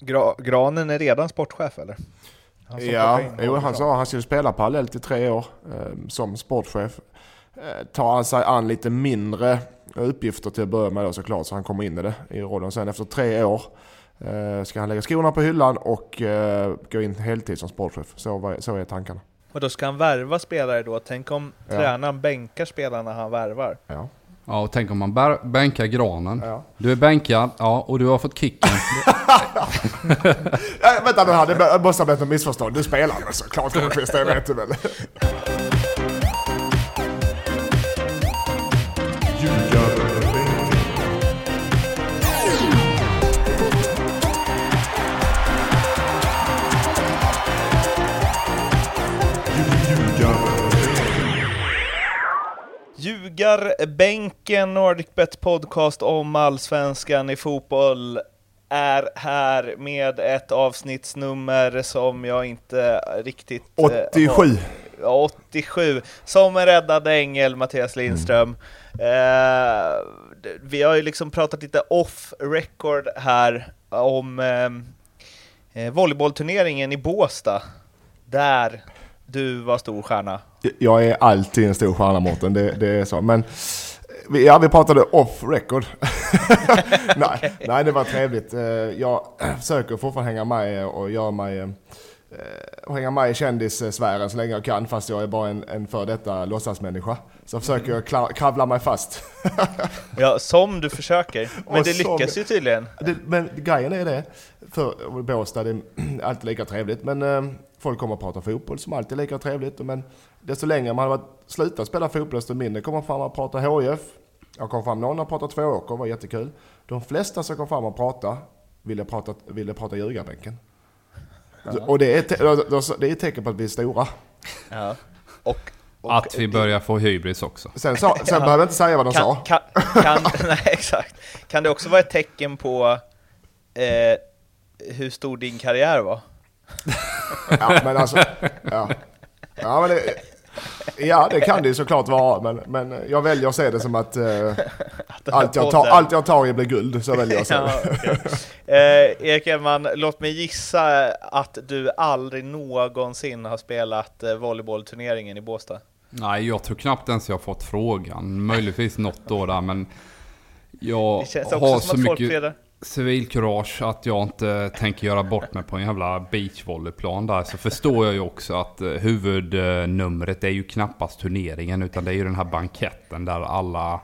Gra Granen är redan sportchef eller? Han ja, jo, han sa han skulle spela parallellt i tre år eh, som sportchef. Eh, tar han sig an lite mindre uppgifter till att börja med då såklart, så han kommer in i det i rollen. Sen efter tre år eh, ska han lägga skorna på hyllan och eh, gå in heltid som sportchef. Så, så är tankarna. Och då ska han värva spelare då? Tänk om ja. tränaren bänkar spelarna han värvar? Ja. Ja, och tänk om man bär, bänkar granen. Ja. Du är bänkad, ja, och du har fått kicken. ja, vänta nu här, det måste ha blivit ett missförstånd. Du spelar väl såklart Lundqvist, det vet du väl? Ljugarbänken, NordicBet podcast om allsvenskan i fotboll är här med ett avsnittsnummer som jag inte riktigt... 87! Eh, har, 87, som en räddad ängel, Mattias Lindström. Mm. Eh, vi har ju liksom pratat lite off record här om eh, eh volleybollturneringen i Båstad, där du var stor stjärna. Jag är alltid en stor stjärna Mårten, det, det, är så. Men ja, vi pratade off record. nej, okay. nej, det var trevligt. Eh, jag försöker fortfarande hänga med och göra mig eh, och hänga med i kändissfären så länge jag kan fast jag är bara en, en för detta låtsasmänniska. Så försöker jag kravla mig fast. ja, som du försöker. Men och det lyckas ju tydligen. Det, men grejen är det, för Båstad är alltid lika trevligt, men eh, folk kommer att prata fotboll som alltid är lika trevligt. Men desto längre man har slutat spela fotboll, desto mindre kommer fram att prata HIF. Jag kom fram någon och pratade Tvååker, var jättekul. De flesta som kom fram och pratade ville prata, ville prata ljugarbänken. Ja. Och det är, det är ett tecken på att vi är stora. Ja. Och, och att vi börjar få hybris också. Sen, sa, sen ja. behöver jag inte säga vad de kan, sa. Kan, kan, nej, exakt. Kan det också vara ett tecken på eh, hur stor din karriär var? ja, men alltså... Ja, ja, men det, ja, det kan det ju såklart vara, men, men jag väljer att se det som att, eh, att allt, jag tar, allt jag tar i blir guld. Så väljer jag att se det. ja, okay. eh, Erik Edman, låt mig gissa att du aldrig någonsin har spelat eh, volleybollturneringen i Båstad? Nej, jag tror knappt ens jag har fått frågan. Möjligtvis något år där, men jag har så mycket civilkurage att jag inte tänker göra bort mig på en jävla beachvolleyplan där så förstår jag ju också att eh, huvudnumret är ju knappast turneringen utan det är ju den här banketten där alla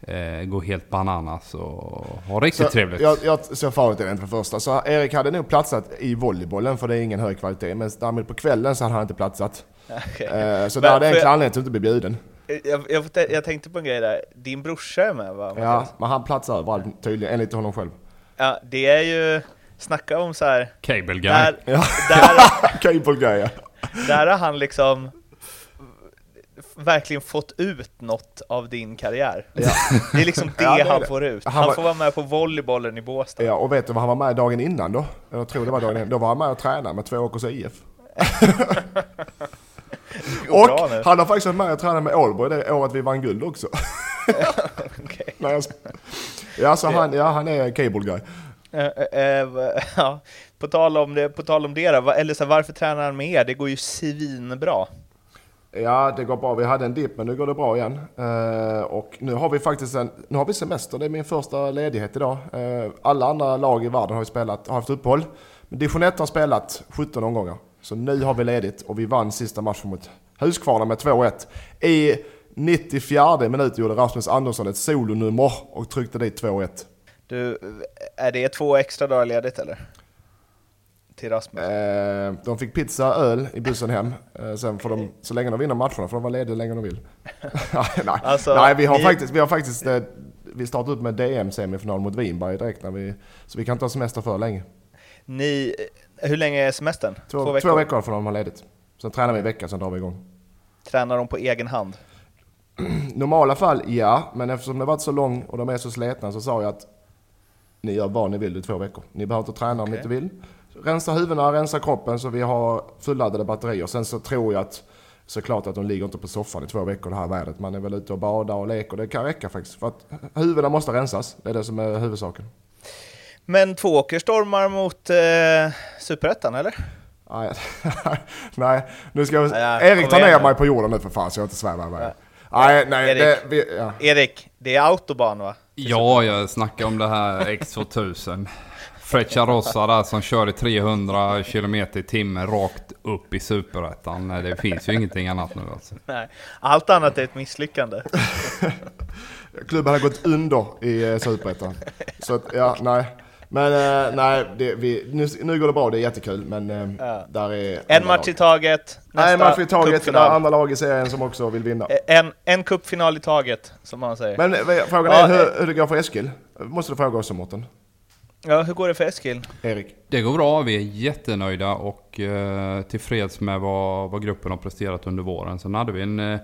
eh, går helt bananas och har riktigt så, trevligt. Jag, jag ser farligt i den för första. Så Erik hade nog platsat i volleybollen för det är ingen hög kvalitet. Men däremot på kvällen så hade han inte platsat. Okay. Eh, så där hade en anledning till att inte bli bjuden. Jag, jag, jag, tänkte på en grej där. Din brorsa är med va? Ja, men han platsar överallt tydligen enligt honom själv. Ja, det är ju, snacka om så här. Cable guy. Där, ja. där, Cable guy ja. Där har han liksom verkligen fått ut något av din karriär. Ja. Det är liksom det, ja, det han det. får ut. Han, han var... får vara med på volleybollen i Båstad. Ja, och vet du vad han var med dagen innan då? Jag tror det var dagen innan. Då var han med och tränade med två Åkers IF. och han har faktiskt varit med och tränat med Ålborg det året vi vann guld också. okay. Ja, så han, ja, han är cable guy. Uh, uh, ja. På tal om det, på tal om det då, eller så varför tränar han med er? Det går ju svinbra. Ja, det går bra. Vi hade en dipp, men nu går det bra igen. Och nu har vi faktiskt en, nu har vi semester. Det är min första ledighet idag. Alla andra lag i världen har ju spelat, har haft uppehåll. Men Division 1 har spelat 17 omgångar. Så nu har vi ledigt och vi vann sista matchen mot Huskvarna med 2-1. I 94 minut gjorde Rasmus Andersson ett solonummer och tryckte dit 2-1. Du, är det två extra dagar ledigt eller? Till Rasmus? Eh, de fick pizza, öl i bussen hem. Eh, sen får de, så länge de vinner matcherna får de vara lediga hur länge de vill. nej, alltså, nej, vi har ni... faktiskt, vi har faktiskt eh, vi startar upp med DM-semifinal mot Vinberg direkt när vi, så vi kan inte ha semester för länge. Ni, hur länge är semestern? Två, två veckor? Två veckor får de ha ledigt. Sen tränar vi en vecka, sen drar vi igång. Tränar de på egen hand? normala fall, ja. Men eftersom det varit så lång och de är så sletna så sa jag att ni gör vad ni vill i två veckor. Ni behöver inte träna okay. om ni inte vill. Rensa huvudena, rensa kroppen så vi har fulladdade batterier. Sen så tror jag att såklart att de ligger inte på soffan i två veckor det här vädret. Man är väl ute och badar och leker. Det kan räcka faktiskt. För att huvudena måste rensas. Det är det som är huvudsaken. Men Tvååker stormar mot eh, Superettan, eller? Nej, nej, nu ska jag... Ja, Erik, ta ner mig på jorden nu för fan så jag inte svävar iväg. Nej, nej, Erik, det, vi, ja. Erik, det är autobahn va? Ja, jag snackar om det här X2000. Freccia Rossa där som kör i 300 km i timmen rakt upp i superettan. Det finns ju ingenting annat nu alltså. Nej, allt annat är ett misslyckande. Klubben har gått under i eh, superettan. Så att, ja, nej. Men uh, nej, det, vi, nu, nu går det bra, det är jättekul. Men ja. där är... En match i taget. Nej, en match i taget. Det är andra lag i serien som också vill vinna. En, en cupfinal i taget, som man säger. Men frågan är ja, hur, hur det går för Eskil. Måste du fråga också Mårten. Ja, hur går det för Eskil? Erik? Det går bra, vi är jättenöjda och eh, tillfreds med vad, vad gruppen har presterat under våren. Sen hade vi en eh,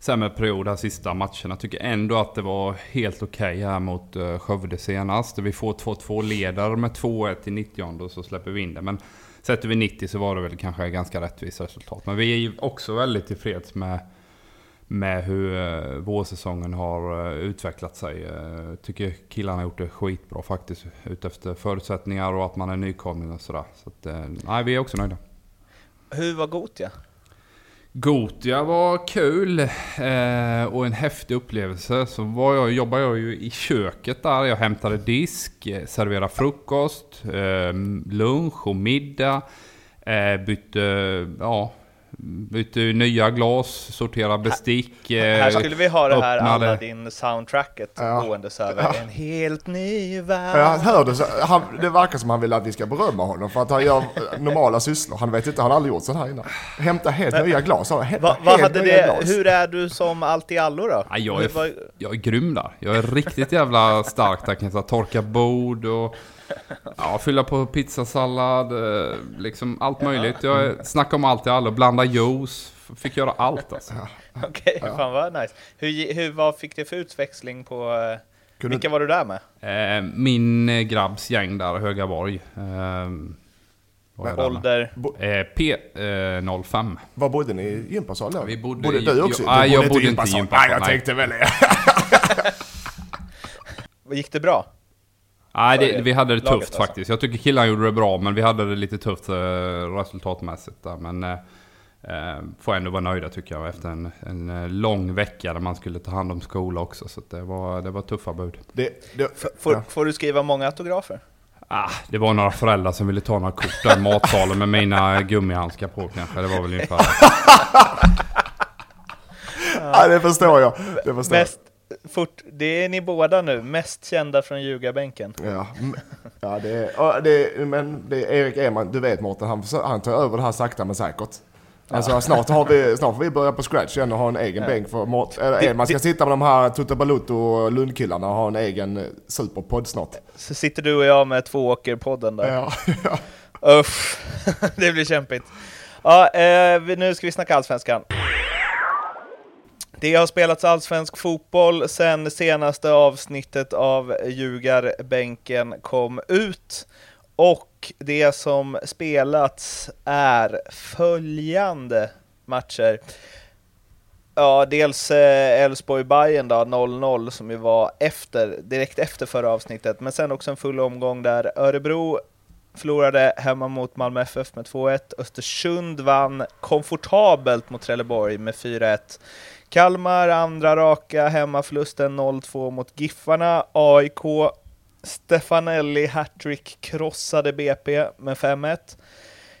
sämre period här sista matcherna. Tycker ändå att det var helt okej okay här mot eh, Skövde senast. Vi får 2-2 ledare med 2-1 i 90 och så släpper vi in det. Men sätter vi 90 så var det väl kanske ganska rättvist resultat. Men vi är ju också väldigt tillfreds med, med hur eh, vårsäsongen har eh, utvecklat sig. Tycker killarna har gjort det skitbra faktiskt. Utefter förutsättningar och att man är nykomling och sådär. Så att, nej, vi är också nöjda. Hur var Gotia? Gotia var kul eh, och en häftig upplevelse. Så var jag, jobbade jag ju i köket där. Jag hämtade disk, eh, serverade frukost, eh, lunch och middag. Eh, bytte ja, bytte nya glas, sortera bestick. Här, här skulle vi ha det här alla din soundtracket ja. gåendes över. Ja. En helt ny värld. Jag hörde så, han, det verkar som han vill att vi ska berömma honom för att han gör normala sysslor. Han vet inte, han har aldrig gjort så här innan. Hämta helt Men, nya glas. Hämta va, vad hade det, glas. Hur är du som allt i allo då? Ja, jag, är, jag är grym där. Jag är riktigt jävla stark där. Kan jag torka bord och Ja, fylla på pizzasallad, eh, liksom allt möjligt. Jag snackar om allt i allo, blanda juice, fick göra allt alltså. Okej, okay, fan vad nice. Hur, hur, vad fick det för utväxling på... Eh, Kunde... Vilka var du där med? Eh, min grabbs gäng där, Högaborg. Med ålder? P05. Var bodde ni i gympasal då? Vi bodde, bodde du också? Jag, du jag bodde inte i gympasal. Nej, jag tänkte väl det. Gick det bra? Nej, det, vi hade det tufft alltså. faktiskt. Jag tycker killarna gjorde det bra, men vi hade det lite tufft eh, resultatmässigt där. Men eh, eh, får ändå vara nöjda tycker jag efter en, en eh, lång vecka där man skulle ta hand om skola också. Så det, var, det var tuffa bud. Det, det, får, ja. får, du skriva många autografer? Ah, det var några föräldrar som ville ta några kort där i matsalen med mina gummihandskar på kanske. Det var väl ungefär ja, det förstår jag. Det förstår Mest, fort, det är ni båda nu, mest kända från ljugarbänken. Ja, ja det, är, det, men det är Erik Eman, du vet Mårten, han, han tar över det här sakta men säkert. Alltså ja. snart, har vi, snart får vi börja på scratch igen och ha en egen ja. bänk för Mort, äh, Man ska det, sitta med de här Tutte Baluto och Lundkillarna och ha en egen eh, superpodd snart. Så sitter du och jag med tvååkerpodden där. Ja. ja. Uff, det blir kämpigt. Ja, eh, nu ska vi snacka allsvenskan. Det har spelats allsvensk fotboll sedan senaste avsnittet av Ljugarbänken kom ut. Och det som spelats är följande matcher. Ja, dels eh, Elfsborg-Bayern då, 0-0, som ju var efter, direkt efter förra avsnittet. Men sen också en full omgång där Örebro förlorade hemma mot Malmö FF med 2-1. Östersund vann komfortabelt mot Trelleborg med 4-1. Kalmar andra raka hemmaförlusten 0-2 mot Giffarna. AIK Stefanelli hattrick krossade BP med 5-1.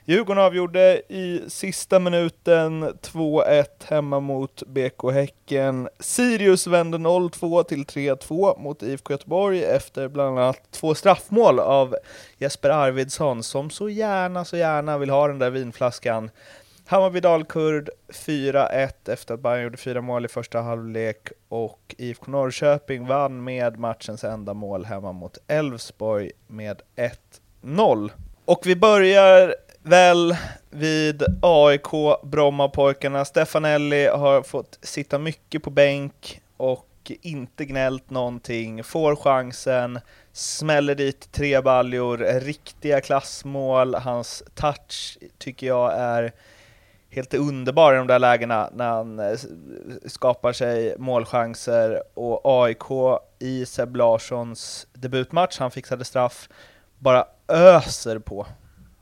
Djurgården avgjorde i sista minuten 2-1 hemma mot BK Häcken. Sirius vände 0-2 till 3-2 mot IFK Göteborg efter bland annat två straffmål av Jesper Arvidsson som så gärna, så gärna vill ha den där vinflaskan. Hammarby Dalkurd 4-1 efter att Bayern gjorde fyra mål i första halvlek och IFK Norrköping vann med matchens enda mål hemma mot Elfsborg med 1-0. Och vi börjar väl vid AIK Brommapojkarna. Stefanelli har fått sitta mycket på bänk och inte gnällt någonting, får chansen, smäller dit tre baljor, riktiga klassmål, hans touch tycker jag är helt underbar i de där lägena när han eh, skapar sig målchanser och AIK i Seb Larssons debutmatch, han fixade straff, bara öser på.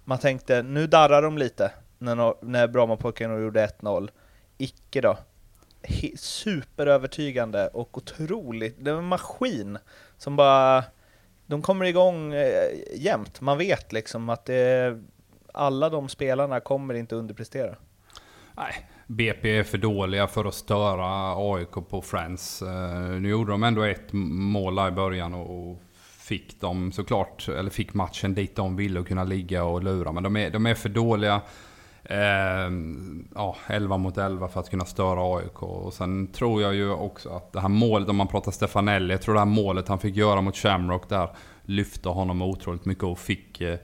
Man tänkte, nu darrar de lite när, när Brommapojkarna gjorde 1-0. Icke då. He superövertygande och otroligt, det var en maskin som bara, de kommer igång eh, jämt. Man vet liksom att det, alla de spelarna kommer inte underprestera. Nej, BP är för dåliga för att störa AIK på Friends. Eh, nu gjorde de ändå ett mål där i början och fick dem såklart, eller fick matchen dit de ville och kunna ligga och lura. Men de är, de är för dåliga. Eh, ja, 11 mot 11 för att kunna störa AIK. Och sen tror jag ju också att det här målet, om man pratar Stefanelli, jag tror det här målet han fick göra mot Shamrock där lyfte honom otroligt mycket och fick eh,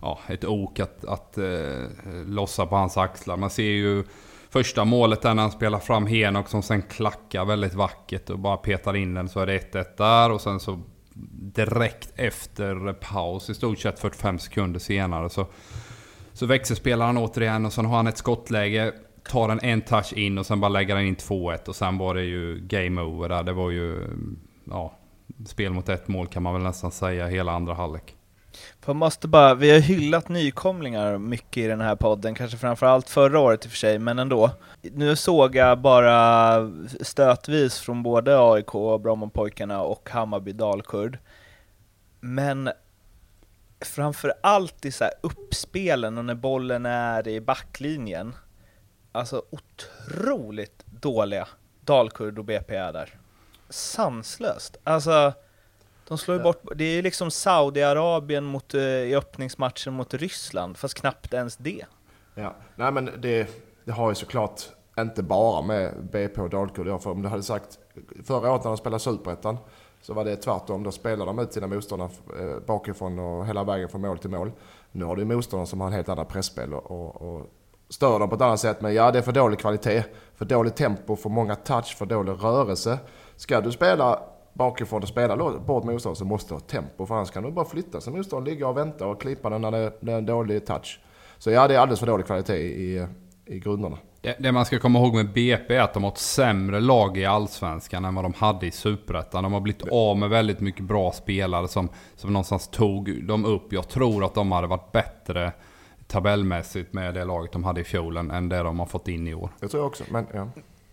ja, ett ok att, att eh, lossa på hans axlar. Man ser ju första målet där när han spelar fram Henok som sen klackar väldigt vackert och bara petar in den så är det 1-1 där och sen så direkt efter paus i stort sett 45 sekunder senare så, så växelspelar han återigen och sen har han ett skottläge tar den en touch in och sen bara lägger han in 2-1 och sen var det ju game over där. Det var ju ja, spel mot ett mål kan man väl nästan säga hela andra halvlek. Jag måste bara, vi har hyllat nykomlingar mycket i den här podden, kanske framförallt förra året i och för sig, men ändå. Nu såg jag bara stötvis från både AIK, Brommapojkarna och Hammarby Dalkurd. Men framförallt i så här uppspelen och när bollen är i backlinjen, alltså otroligt dåliga Dalkurd och BP är där. Sanslöst. Alltså, de slår ju bort, det är ju liksom Saudiarabien mot, eh, i öppningsmatchen mot Ryssland, fast knappt ens det. Ja, nej men det, det har ju såklart inte bara med BP och Dalkurd att för om du hade sagt förra året när de spelade Superettan så var det tvärtom. Då spelade de ut sina motståndare eh, bakifrån och hela vägen från mål till mål. Nu har du motståndare som har en helt annan pressspel och, och, och stör dem på ett annat sätt. Men ja, det är för dålig kvalitet. För dåligt tempo, för många touch, för dålig rörelse. Ska du spela bakifrån och spela bort motståndaren så måste du ha tempo. För annars kan du bara flytta så motståndaren ligga och vänta och klippa den när det, är en dålig touch. Så ja, det är alldeles för dålig kvalitet i, i grunderna. Det, det, man ska komma ihåg med BP är att de har ett sämre lag i Allsvenskan än vad de hade i Superettan. De har blivit av med väldigt mycket bra spelare som, som någonstans tog dem upp. Jag tror att de hade varit bättre tabellmässigt med det laget de hade i fjol än det de har fått in i år. Det tror jag också, men ja.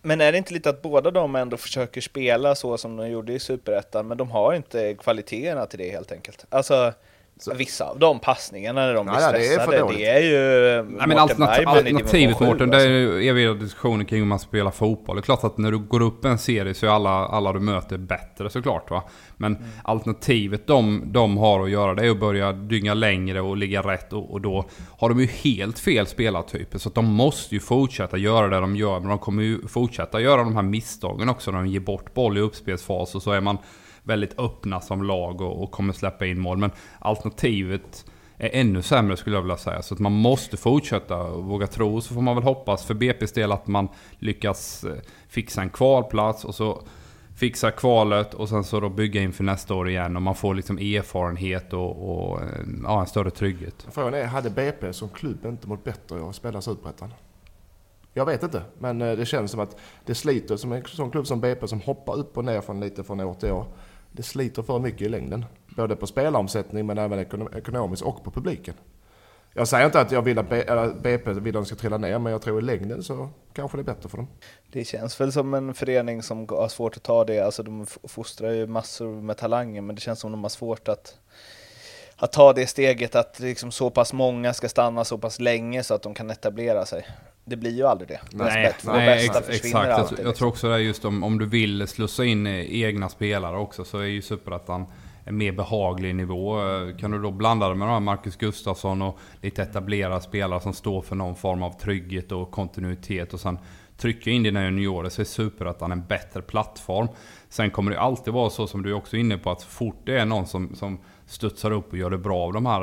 Men är det inte lite att båda de ändå försöker spela så som de gjorde i Superettan, men de har inte kvaliteterna till det helt enkelt? Alltså, så. Vissa av de passningarna när de blir stressade, det är, det är ju Nej, men alternativ, Alternativet Mårten, det är ju eviga diskussioner kring hur man spelar fotboll. Det är klart att när du går upp en serie så är alla, alla du möter bättre såklart. Va? Men mm. alternativet de, de har att göra det är att börja dynga längre och ligga rätt. Och, och då har de ju helt fel spelartyper. Så att de måste ju fortsätta göra det de gör. Men de kommer ju fortsätta göra de här misstagen också när de ger bort boll i uppspelsfas. Och så är man väldigt öppna som lag och, och kommer släppa in mål. Men alternativet är ännu sämre skulle jag vilja säga. Så att man måste fortsätta och våga tro. Så får man väl hoppas för BP's del att man lyckas eh, fixa en kvalplats och så fixa kvalet och sen så då bygga inför nästa år igen. Och man får liksom erfarenhet och, och eh, ja, en större trygghet. Frågan är, hade BP som klubb inte mått bättre av att spela Superettan? Jag vet inte, men eh, det känns som att det sliter som en sån klubb som BP som hoppar upp och ner från lite från år till år det sliter för mycket i längden. Både på spelaromsättning men även ekonomiskt och på publiken. Jag säger inte att jag vill att BP äh, vill att de ska trilla ner, men jag tror i längden så kanske det är bättre för dem. Det känns väl som en förening som har svårt att ta det, alltså de fostrar ju massor med talanger, men det känns som de har svårt att, att ta det steget att liksom så pass många ska stanna så pass länge så att de kan etablera sig det blir ju aldrig det. Nej, nej, nej ex exakt. Alltid, jag, jag tror också det är just om, om du vill slussa in egna spelare också så är ju Superettan en mer behaglig nivå. Kan du då blanda det med de här Marcus Gustafsson och lite etablerade spelare som står för någon form av trygghet och kontinuitet och sen trycka in dina juniorer så är Superettan en bättre plattform. Sen kommer det alltid vara så som du också är inne på att så fort det är någon som, som studsar upp och gör det bra av de här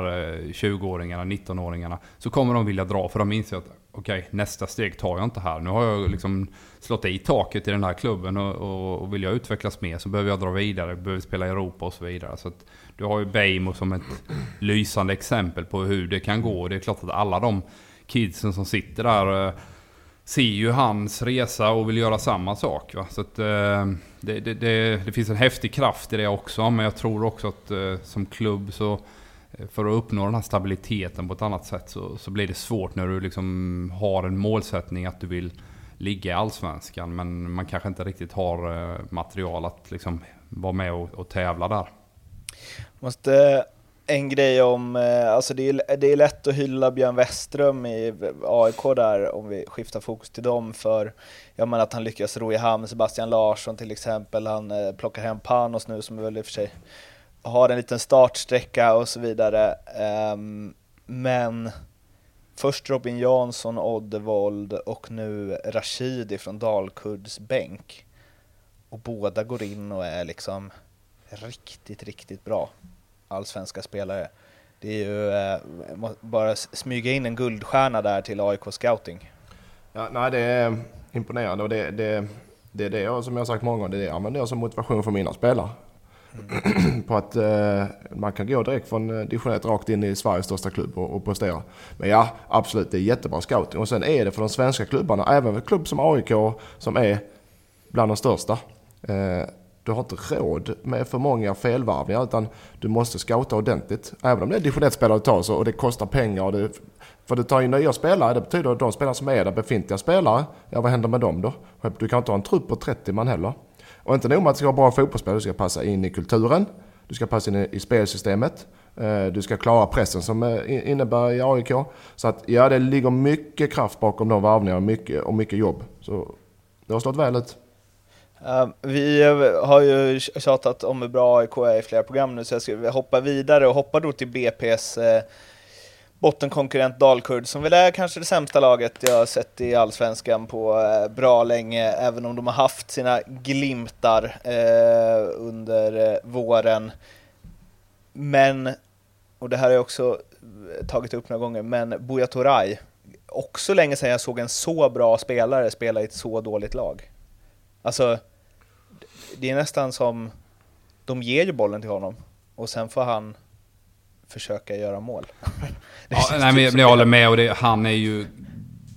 20-åringarna, eh, 19-åringarna så kommer de vilja dra för de inser att okej, okay, nästa steg tar jag inte här. Nu har jag liksom slått i taket i den här klubben och, och, och vill jag utvecklas mer så behöver jag dra vidare, behöver spela i Europa och så vidare. Så att, du har ju Beijmo som ett lysande exempel på hur det kan gå. Det är klart att alla de kidsen som sitter där eh, ser ju hans resa och vill göra samma sak. Va? Så att, eh, det, det, det, det, finns en häftig kraft i det också, men jag tror också att eh, som klubb så Eh, för att uppnå den här stabiliteten på ett annat sätt så, så blir det svårt när du liksom har en målsättning att du vill ligga i Allsvenskan. Men man kanske inte riktigt har eh, material att liksom vara med och, och tävla där. Måste eh, en grej om, alltså det är, det är lätt att hylla Björn Westström i AIK där, om vi skiftar fokus till dem, för jag menar att han lyckas ro i hamn Sebastian Larsson till exempel, han plockar hem Panos nu som är väl i och för sig har en liten startsträcka och så vidare. Um, men först Robin Jansson, Oddevold och nu Rashidi från Dalkurds bänk. Och båda går in och är liksom riktigt, riktigt bra allsvenska spelare. Det är ju eh, bara smyga in en guldstjärna där till AIK scouting. Ja, nej, det är imponerande och det, det, det är det som jag har sagt många gånger, det är det jag använder som motivation för mina spelare. Mm. på att eh, man kan gå direkt från eh, division 1 rakt in i Sveriges största klubb och, och prestera. Men ja, absolut, det är jättebra scouting. Och sen är det för de svenska klubbarna, även för klubb som AIK som är bland de största. Eh, du har inte råd med för många felvarvningar utan du måste scouta ordentligt. Även om det är division 1-spelare du tar så, och det kostar pengar. Och det, för du tar in nya spelare, det betyder att de spelare som är där, befintliga spelare, ja vad händer med dem då? Du kan inte ha en trupp på 30 man heller. Och inte nog med att du ska vara bra fotbollsspelare, du ska passa in i kulturen, du ska passa in i spelsystemet, eh, du ska klara pressen som eh, innebär i AIK. Så att ja, det ligger mycket kraft bakom de varvningarna och mycket, och mycket jobb. Så det har slått väl ut. Eh, vi har ju tjatat om hur bra AIK är i flera program nu, så jag ska hoppa vidare och hoppa då till BP's bottenkonkurrent Dalkurd, som väl är kanske det sämsta laget jag har sett i Allsvenskan på eh, bra länge, även om de har haft sina glimtar eh, under eh, våren. Men, och det här har jag också tagit upp några gånger, men Buya Toray, också länge sedan jag såg en så bra spelare spela i ett så dåligt lag. Alltså, det är nästan som, de ger ju bollen till honom och sen får han försöka göra mål. ja, nej, men jag håller med och det, han är ju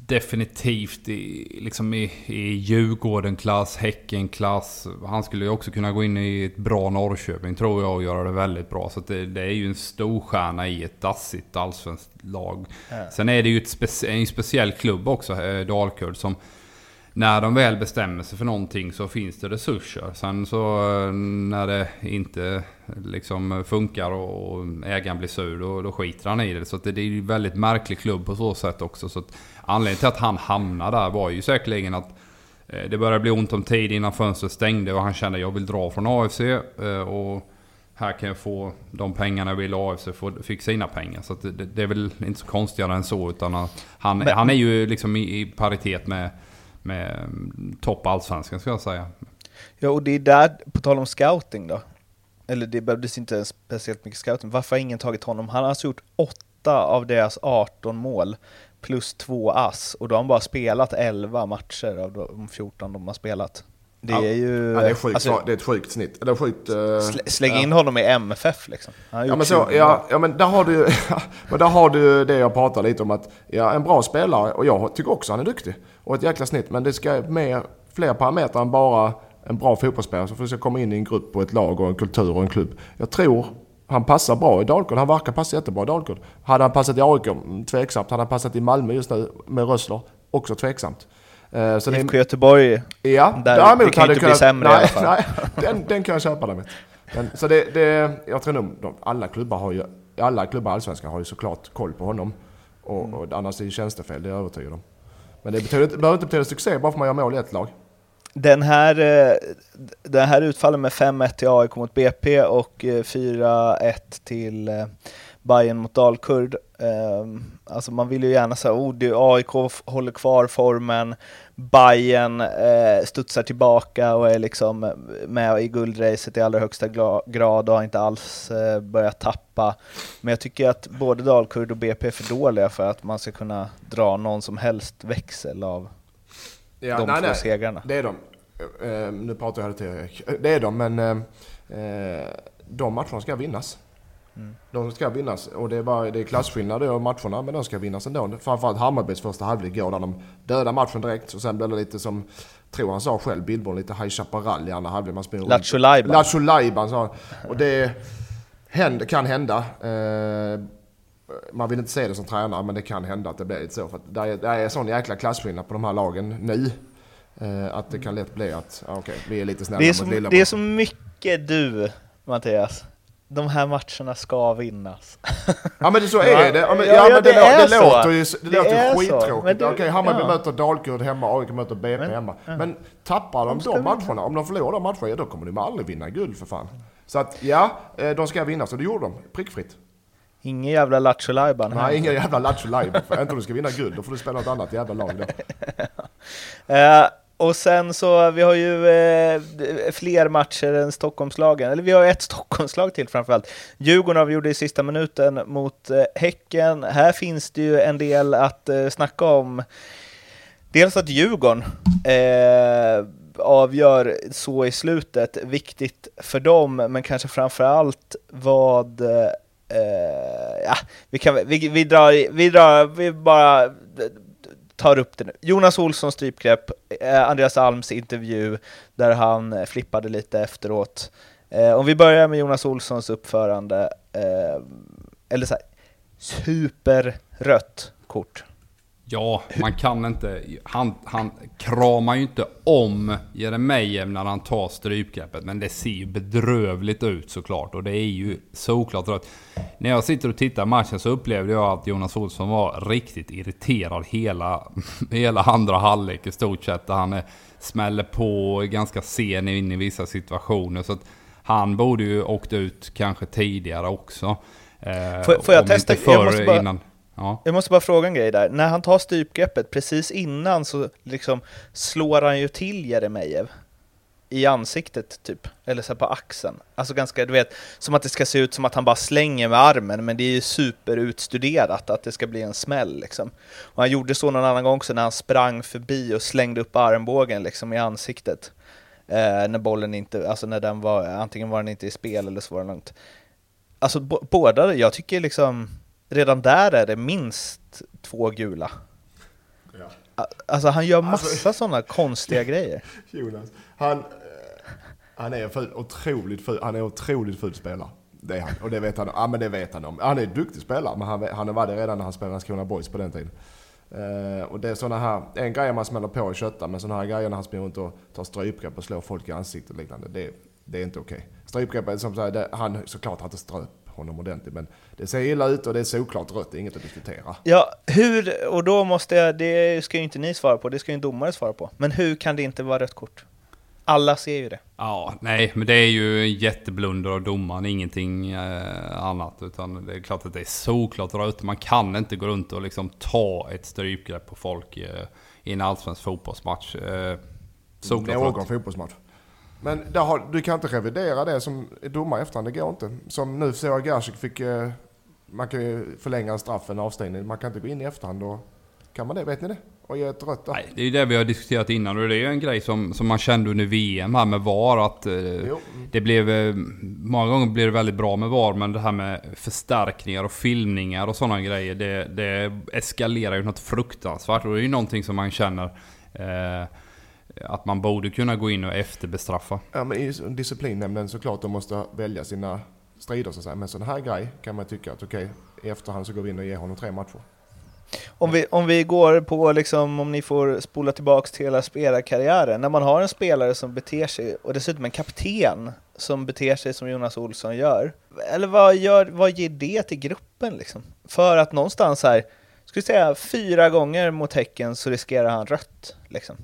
definitivt i, liksom i, i Djurgården-klass, Häcken-klass. Han skulle ju också kunna gå in i ett bra Norrköping tror jag och göra det väldigt bra. Så det, det, är ju en stor stjärna i ett dassigt allsvenskt lag. Ja. Sen är det ju ett specie, en speciell klubb också, eh, Dalkurd, som när de väl bestämmer sig för någonting så finns det resurser. Sen så eh, när det inte liksom funkar och ägaren blir sur då, då skiter han i det. Så det, det är ju en väldigt märklig klubb på så sätt också. Så att anledningen till att han hamnade där var ju säkerligen att eh, det började bli ont om tid innan fönstret stängde och han kände att jag vill dra från AFC. Eh, och här kan jag få de pengarna jag vill AFC fick sina pengar. Så det, det, är väl inte så konstigare än så. Utan han, Men, han är ju liksom i, i paritet med med topp allsvenskan ska jag säga. Ja, och det är där, på tal om scouting då, eller det behövdes inte speciellt mycket scouting, varför har ingen tagit honom? Han har alltså gjort åtta av deras 18 mål plus två ass och då har han bara spelat 11 matcher av de 14 de har spelat. Det är ju... Ja, det, är sjukt, alltså, det är ett sjukt snitt. Eller sjukt, uh, släng in ja. honom i MFF liksom. Ja men, så, ja, ja men där har du men där har du det jag pratar lite om att ja, en bra spelare, och jag tycker också han är duktig. Och ett jäkla snitt. Men det ska mer, fler parametrar än bara en bra fotbollsspelare. Att ska komma in i en grupp och ett lag och en kultur och en klubb. Jag tror han passar bra i Dalkurd. Han verkar passa jättebra i Dalkurd. Hade han passat i AIK? Mm, tveksamt. Hade han passat i Malmö just nu med Rössler? Också tveksamt. Uh, så IFK Göteborg, ja, där, däremot det kan hade inte kunnat, bli sämre nej, i alla fall. Nej, den, den kan jag köpa däremot. Men, så det, det, jag tror nog de, alla klubbar har ju, alla klubbar Allsvenskan har ju såklart koll på honom. Och, mm. och annars är det tjänstefel, det är jag övertygad om. Men det, betyder, det behöver inte betyda succé bara för att man gör mål i ett lag. Den här, eh, den här utfallen med 5-1 till AIK mot BP och eh, 4-1 till eh, Bayern mot Dalkurd. Ehm, alltså man vill ju gärna säga, oh, AIK håller kvar formen, Bayern eh, studsar tillbaka och är liksom med i guldracet i allra högsta grad och har inte alls eh, börjat tappa. Men jag tycker att både Dalkurd och BP är för dåliga för att man ska kunna dra någon som helst växel av ja, de nej, två nej, segrarna. Det är de. Uh, nu pratar jag till Erik. Det är de, men uh, de matcherna ska vinnas. Mm. De ska vinnas och det är, bara, det är klasskillnader i matcherna men de ska vinnas ändå. Framförallt Hammarbys första halvlek går där de dödar matchen direkt och sen blir det lite som, tror han sa själv, Billborn lite High Chaparral i andra halvlek. Man springer Lattjo Lajban. Lattjo Lajban sa han. Och det... Händ, kan hända. Eh, man vill inte se det som tränare, men det kan hända att det blir lite så. För att det är, det är sån jäkla klasskillnad på de här lagen nu. Eh, att det kan lätt bli att, okej, okay, vi är lite snälla mot Det är så mycket du, Mattias de här matcherna ska vinnas. Ja men det, så är det. Ja men, ja, men det, det, det låter ju, det, det låter skittråkigt. Okej, Hammarby ja. möter Dalkurd hemma, AIK möter BP men, hemma. Ja. Men tappar de, de matcherna, vinna. om de förlorar de matcherna, ja, då kommer de aldrig vinna guld för fan. Så att ja, eh, de ska vinna, så det gjorde de. Prickfritt. Ingen jävla Lattjo Nej, ingen jävla Lattjo Lajban. Inte om du ska vinna guld, då får du spela något annat jävla lag då. uh, och sen så, vi har ju eh, fler matcher än Stockholmslagen, eller vi har ett Stockholmslag till framförallt. Djurgården avgjorde i sista minuten mot eh, Häcken. Här finns det ju en del att eh, snacka om. Dels att Djurgården eh, avgör så i slutet, viktigt för dem, men kanske framförallt vad eh, ja, vi, kan, vi, vi, drar, vi drar, vi bara tar upp det nu. Jonas Olsson strypgrepp, eh, Andreas Alms intervju där han eh, flippade lite efteråt. Eh, om vi börjar med Jonas Olssons uppförande, eh, eller så här, superrött kort. Ja, man kan inte... Han, han kramar ju inte om Jeremejeff när han tar strypgreppet. Men det ser ju bedrövligt ut såklart. Och det är ju såklart rätt. När jag sitter och tittar matchen så upplevde jag att Jonas Olsson var riktigt irriterad hela, hela andra halvlek i stort sett. Där han smäller på ganska sen in i vissa situationer. Så att han borde ju åkt ut kanske tidigare också. Får, får jag testa? Jag måste bara... Innan. Ja. Jag måste bara fråga en grej där. När han tar strypgreppet, precis innan så liksom slår han ju till Jeremejeff i ansiktet typ, eller så på axeln. Alltså ganska, du vet, som att det ska se ut som att han bara slänger med armen, men det är ju superutstuderat att det ska bli en smäll liksom. Och han gjorde så någon annan gång också när han sprang förbi och slängde upp armbågen liksom i ansiktet. Eh, när bollen inte, alltså när den var, antingen var den inte i spel eller så var den långt. Alltså båda, jag tycker liksom redan där är det minst två gula. Ja. Alltså han gör massa alltså, sådana konstiga grejer. Jonas, han, eh, han är ful, otroligt ful, han är otroligt ful spelare. Det är han, och det vet han, ja, men det vet han om. Han är en duktig spelare, men han, han var det redan när han spelade Landskrona Boys på den tiden. Uh, och det är sådana här, en grej man smäller på i köttar, men sådana här grejer när han springer runt och tar strypgrepp och slår folk i ansiktet och liknande, det, det är inte okej. Okay. Strypgrepp är som sagt, han såklart han inte ströp honom ordentligt. Men det ser illa ut och det är såklart rött, det är inget att diskutera. Ja, hur, och då måste jag, det ska ju inte ni svara på, det ska ju en domare svara på. Men hur kan det inte vara rött kort? Alla ser ju det. Ja, nej, men det är ju en jätteblunder av domaren, ingenting eh, annat. Utan det är klart att det är såklart rött. Man kan inte gå runt och liksom ta ett strypgrepp på folk eh, i en allsvensk fotbollsmatch. Eh, såklart Någon fotbollsmatch. Men har, du kan inte revidera det som domare efterhand, det går inte. Som nu ser jag Gerzik fick, eh, man kan ju förlänga straffen, avstängning. Man kan inte gå in i efterhand och kan man det? Vet ni det? Och ge ett rött Nej, det är ju det vi har diskuterat innan och det är ju en grej som, som man kände under VM här med VAR att eh, det blev... Eh, många gånger blir det väldigt bra med VAR men det här med förstärkningar och filmningar och sådana grejer det, det eskalerar ju något fruktansvärt och det är ju någonting som man känner eh, att man borde kunna gå in och efterbestraffa. Ja, men i disciplinnämnden såklart, de måste välja sina strider så att säga. Men sån här grej kan man tycka att okej, okay, i efterhand så går vi in och ger honom tre matcher. Om vi, om vi går på, liksom, om ni får spola tillbaks till hela spelarkarriären, när man har en spelare som beter sig, och dessutom en kapten som beter sig som Jonas Olsson gör, eller vad, gör, vad ger det till gruppen liksom? För att någonstans här, skulle säga fyra gånger mot Häcken så riskerar han rött liksom.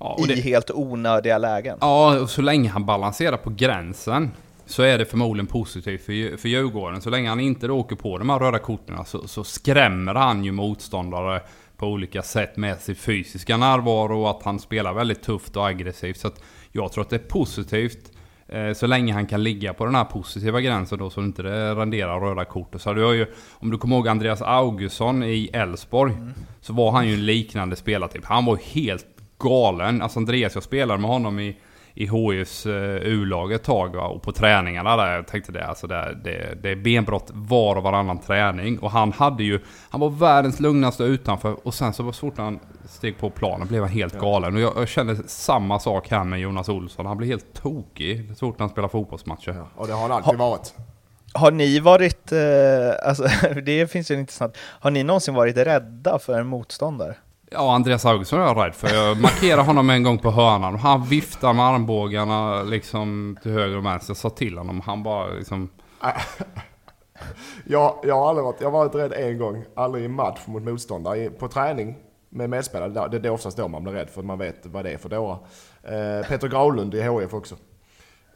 Ja, I det, helt onödiga lägen. Ja, och så länge han balanserar på gränsen så är det förmodligen positivt för, för Djurgården. Så länge han inte åker på de här röda korten så, så skrämmer han ju motståndare på olika sätt med sin fysiska närvaro och att han spelar väldigt tufft och aggressivt. Så jag tror att det är positivt eh, så länge han kan ligga på den här positiva gränsen då så inte det renderar röda kort. Så du har ju, om du kommer ihåg Andreas Augustsson i Elfsborg mm. så var han ju en liknande spelartyp. Han var helt galen. Alltså Andreas, jag spelade med honom i, i HIFs eh, U-lag ett tag va? och på träningarna där. Jag tänkte det, alltså det, det, det är benbrott var och varannan träning. Och han hade ju, han var världens lugnaste utanför och sen så var så fort han steg på planen blev han helt galen. Och jag, jag kände samma sak här med Jonas Olsson. Han blev helt tokig så fort han spelar fotbollsmatcher. Ja, och det har han alltid ha, varit. Har ni varit, eh, alltså det finns ju intressant, har ni någonsin varit rädda för en motståndare? Ja, Andreas Augustsson är jag rädd för. Jag markerade honom en gång på hörnan och han viftar med armbågarna liksom till höger och vänster. Jag sa till honom, han bara liksom... jag, jag har aldrig varit, jag har varit rädd en gång, aldrig i match mot motståndare. På träning med medspelare, det är oftast då man blir rädd för man vet vad det är för dårar. Eh, Peter Gravlund i HF också.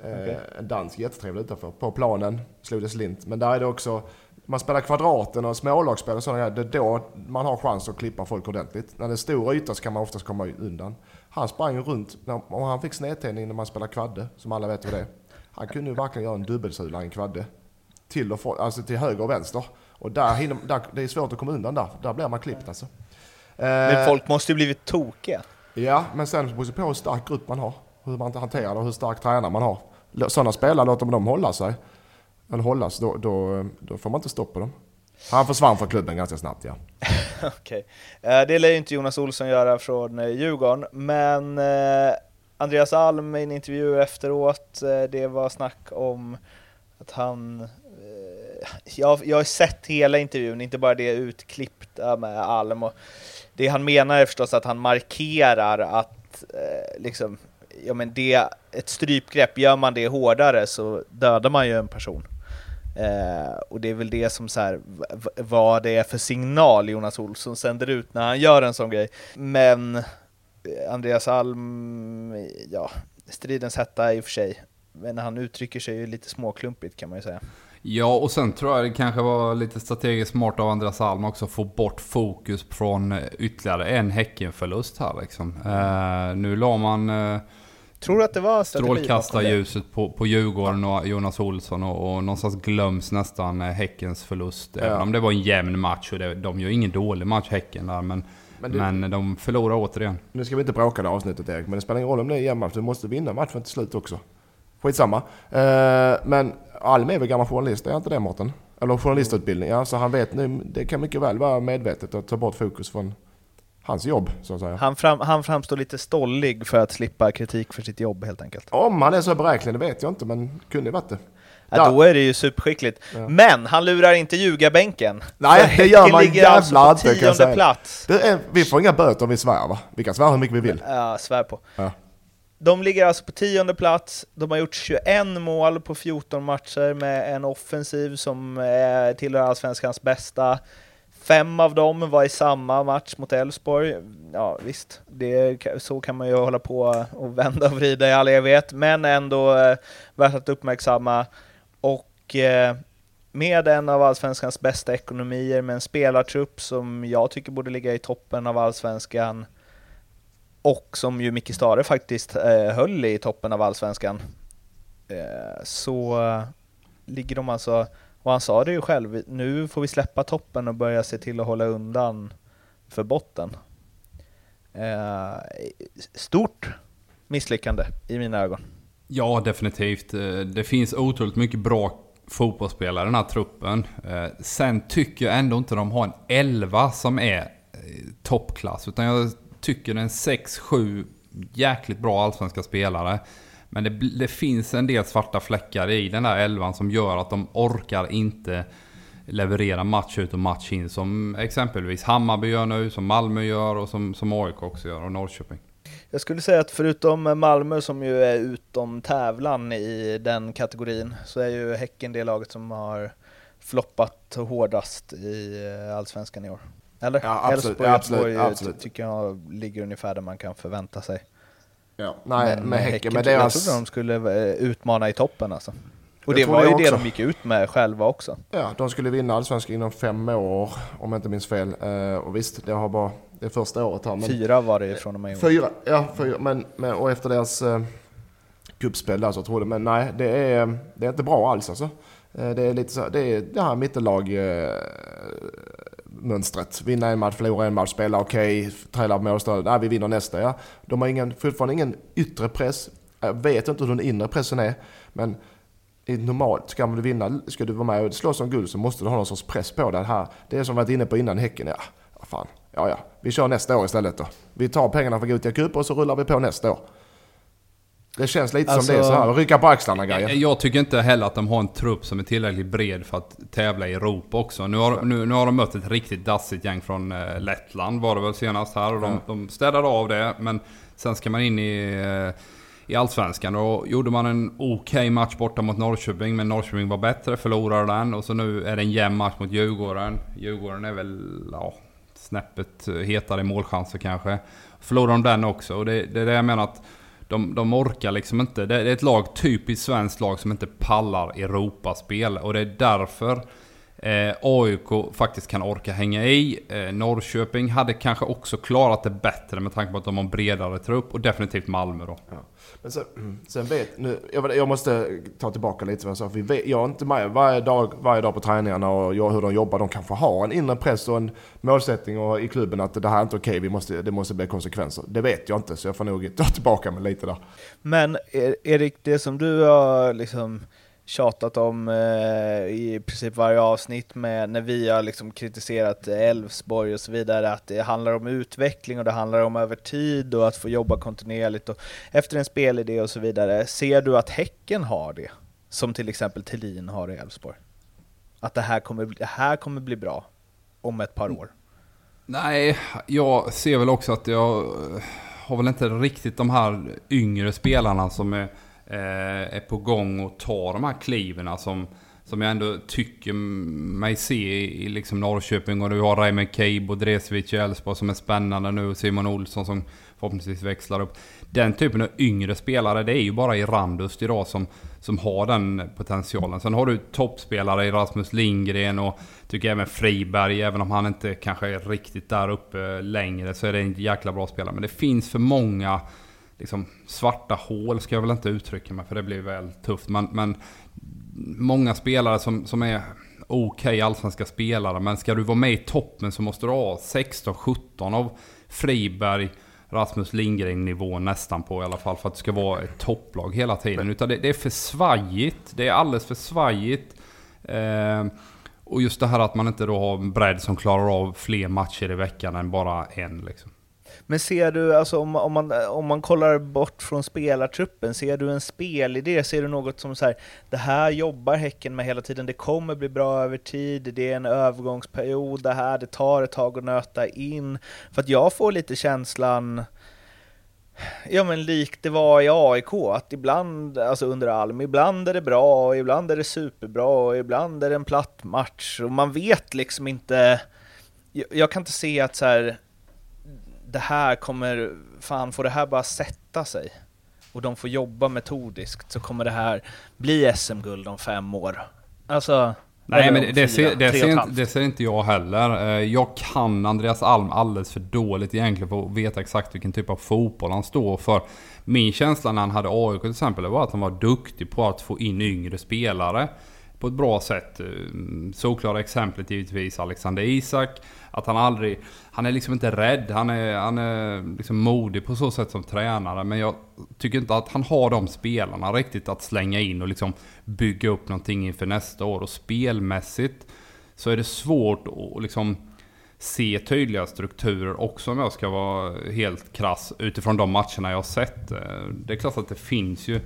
Eh, okay. En dansk, jättetrevlig utanför. På planen slog det slint. Men där är det också, man spelar kvadraten och smålagsspel och sådana Det är då man har chans att klippa folk ordentligt. När det är stor yta så kan man oftast komma undan. Han sprang runt, och han fick snedtändning när man spelar kvadde, som alla vet vad det är. Han kunde ju verkligen göra en dubbelsula i en kvadde. Till, och för, alltså till höger och vänster. Och där, hinner, där, det är svårt att komma undan där. Där blir man klippt alltså. Men eh, folk måste ju blivit tokiga. Ja, men sen beror det på hur stark grupp man har. Hur man hanterar det och hur stark tränare man har. Sådana spelare, låter man dem hålla sig, eller hållas, då, då, då får man inte stopp på dem. Han försvann från klubben ganska snabbt ja. Okej. Okay. Det lär ju inte Jonas Olsson göra från eh, Djurgården, men eh, Andreas Alm i en intervju efteråt, det var snack om att han jag, jag har sett hela intervjun, inte bara det utklippta med Alm. Och det han menar är förstås att han markerar att liksom, ja, men det, ett strypgrepp, gör man det hårdare så dödar man ju en person. Eh, och det är väl det som så här, vad det är för signal Jonas Olsson sänder ut när han gör en sån grej. Men eh, Andreas Alm, ja, stridens hetta i och för sig. Men han uttrycker sig ju lite småklumpigt kan man ju säga. Ja, och sen tror jag det kanske var lite strategiskt smart av Andreas Alm också att få bort fokus från eh, ytterligare en Häckenförlust här liksom. Eh, nu la man Eh, Tror du att det var strålkastarljuset på, på Djurgården och Jonas Olsson och, och någonstans glöms nästan Häckens förlust. Ja. Även om det var en jämn match och det, de gör ingen dålig match Häcken där. Men, men, du, men de förlorar återigen. Nu ska vi inte bråka det avsnittet Erik, men det spelar ingen roll om det är jämn match. Du måste vinna matchen till slut också. Skitsamma. Uh, men Alm är väl gammal journalist, är inte det Mårten? Eller journalistutbildning, ja. Så han vet nu, det kan mycket väl vara medvetet att ta bort fokus från hans jobb, så att säga. Han, fram, han framstår lite stollig för att slippa kritik för sitt jobb helt enkelt. Om han är så beräknelig, det vet jag inte, men kunde varit det. Ja, då är det ju superskickligt. Ja. Men han lurar inte ljugarbänken. Nej, det gör man jävlar alltså inte kan jag säga. plats. Är, vi får inga böter om vi svär va? Vi kan svära hur mycket vi vill. Ja, svär på. Ja. De ligger alltså på tionde plats, de har gjort 21 mål på 14 matcher med en offensiv som är tillhör allsvenskans bästa. Fem av dem var i samma match mot Elfsborg. Ja visst, det, så kan man ju hålla på och vända och vrida i all evighet, men ändå eh, värt att uppmärksamma. Och eh, med en av allsvenskans bästa ekonomier, med en spelartrupp som jag tycker borde ligga i toppen av allsvenskan, och som ju Micke Stare faktiskt eh, höll i toppen av allsvenskan, eh, så eh, ligger de alltså, och han sa det ju själv, nu får vi släppa toppen och börja se till att hålla undan för botten. Eh, stort misslyckande i mina ögon. Ja, definitivt. Eh, det finns otroligt mycket bra fotbollsspelare i den här truppen. Eh, sen tycker jag ändå inte de har en elva som är eh, toppklass, utan jag tycker det är en 6-7 jäkligt bra allsvenska spelare. Men det, det, finns en del svarta fläckar i den där elvan som gör att de orkar inte leverera match ut och match in. Som exempelvis Hammarby gör nu, som Malmö gör och som, som AIK också gör och Norrköping. Jag skulle säga att förutom Malmö som ju är utom tävlan i den kategorin så är ju Häcken det laget som har floppat hårdast i Allsvenskan i år. Eller? Ja, Elfsborg och Göteborg absolut. tycker jag ligger ungefär där man kan förvänta sig. Ja. Nej, men med Häcken, häcken med deras... Jag trodde de skulle eh, utmana i toppen alltså. Och det var ju det de gick ut med själva också. Ja, de skulle vinna allsvenskan inom fem år, om jag inte minns fel. Uh, och visst, det har bara det är första året här. Men, fyra var det från och med Fyra, ja, fyra. Men, men, och efter deras uh, cupspel där så tror jag Men nej, det är, det är inte bra alls alltså. Det är lite så, det är det här mittellag mönstret. Vinna en match, förlora en match, spela okej, okay, träna på målstöd. Nej, vi vinner nästa. Ja. De har ingen, fortfarande ingen yttre press. Jag vet inte hur den inre pressen är, men normalt, ska du vinna, ska du vara med och slåss om guld så måste du ha någon sorts press på det här. Det är som vi varit inne på innan Häcken. Ja, fan. Ja, ja. Vi kör nästa år istället då. Vi tar pengarna från Gothia Cup och så rullar vi på nästa år. Det känns lite alltså, som det är så här, rycka på axlarna grejer. Jag, jag tycker inte heller att de har en trupp som är tillräckligt bred för att tävla i Europa också. Nu har, nu, nu har de mött ett riktigt dassigt gäng från eh, Lettland var det väl senast här. Och de, ja. de städade av det, men sen ska man in i, eh, i Allsvenskan. Och gjorde man en okej okay match borta mot Norrköping, men Norrköping var bättre, förlorade den. Och så nu är det en jämn match mot Djurgården. Djurgården är väl, ja, snäppet hetare målchanser kanske. Förlorar de den också. Och det, det är det jag menar att de, de orkar liksom inte. Det är ett lag, typiskt svenskt lag, som inte pallar Europaspel. Och det är därför eh, AIK faktiskt kan orka hänga i. Eh, Norrköping hade kanske också klarat det bättre med tanke på att de har en bredare trupp. Och definitivt Malmö då. Ja. Men sen, sen vet, nu, jag, jag, måste ta tillbaka lite vad jag sa. För vet, jag är inte med varje dag, varje dag på träningarna och jag, hur de jobbar. De kanske har en inre press och en målsättning och, i klubben att det här är inte okej, okay, det måste bli konsekvenser. Det vet jag inte, så jag får nog ta tillbaka mig lite där. Men Erik, det som du har liksom tjatat om eh, i princip varje avsnitt med när vi har liksom kritiserat Elfsborg och så vidare, att det handlar om utveckling och det handlar om över tid och att få jobba kontinuerligt och efter en spelidé och så vidare. Ser du att Häcken har det? Som till exempel Thelin har i Elfsborg? Att det här, kommer, det här kommer bli bra om ett par år? Nej, jag ser väl också att jag har väl inte riktigt de här yngre spelarna som är Eh, är på gång och tar de här kliven som, som jag ändå tycker mig se i liksom Norrköping. Och du har Raymond Cabe och Dresevic i Elfsborg som är spännande nu. Och Simon Olsson som förhoppningsvis växlar upp. Den typen av yngre spelare, det är ju bara i Randust idag som, som har den potentialen. Sen har du toppspelare i Rasmus Lindgren och tycker även Friberg, även om han inte kanske är riktigt där uppe längre, så är det en jäkla bra spelare. Men det finns för många liksom, svarta hål ska jag väl inte uttrycka mig för det blir väl tufft. Men, men många spelare som, som är okej okay, allsvenska spelare. Men ska du vara med i toppen så måste du ha 16-17 av Friberg, Rasmus Lindgren nivå nästan på i alla fall. För att det ska vara ett topplag hela tiden. Utan det, det är för svajigt. Det är alldeles för svajigt. Eh, och just det här att man inte då har en bredd som klarar av fler matcher i veckan än bara en. Liksom. Men ser du, alltså om, om, man, om man kollar bort från spelartruppen, ser du en spelidé? Ser du något som så här, det här jobbar Häcken med hela tiden, det kommer bli bra över tid, det är en övergångsperiod, det här, det tar ett tag att nöta in. För att jag får lite känslan, Ja men likt det var i AIK, att ibland, alltså under Alm, ibland är det bra, och ibland är det superbra, och ibland är det en platt match, och man vet liksom inte, jag, jag kan inte se att så här, det här kommer, fan får det här bara sätta sig och de får jobba metodiskt så kommer det här bli SM-guld om fem år. Alltså, Nej men det, det, ser, det, ser inte, det, ser, inte jag heller. Eh, jag kan Andreas Alm alldeles för dåligt egentligen för att veta exakt vilken typ av fotboll han står för. Min känsla när han hade AIK till exempel var att han var duktig på att få in yngre spelare på ett bra sätt. Eh, såklara exemplet givetvis Alexander Isak. Att han aldrig, han är liksom inte rädd, han är, han är liksom modig på så sätt som tränare. Men jag tycker inte att han har de spelarna riktigt att slänga in och liksom bygga upp någonting inför nästa år. Och spelmässigt så är det svårt att liksom se tydliga strukturer också om jag ska vara helt krass utifrån de matcherna jag har sett. Det är klart att det finns ju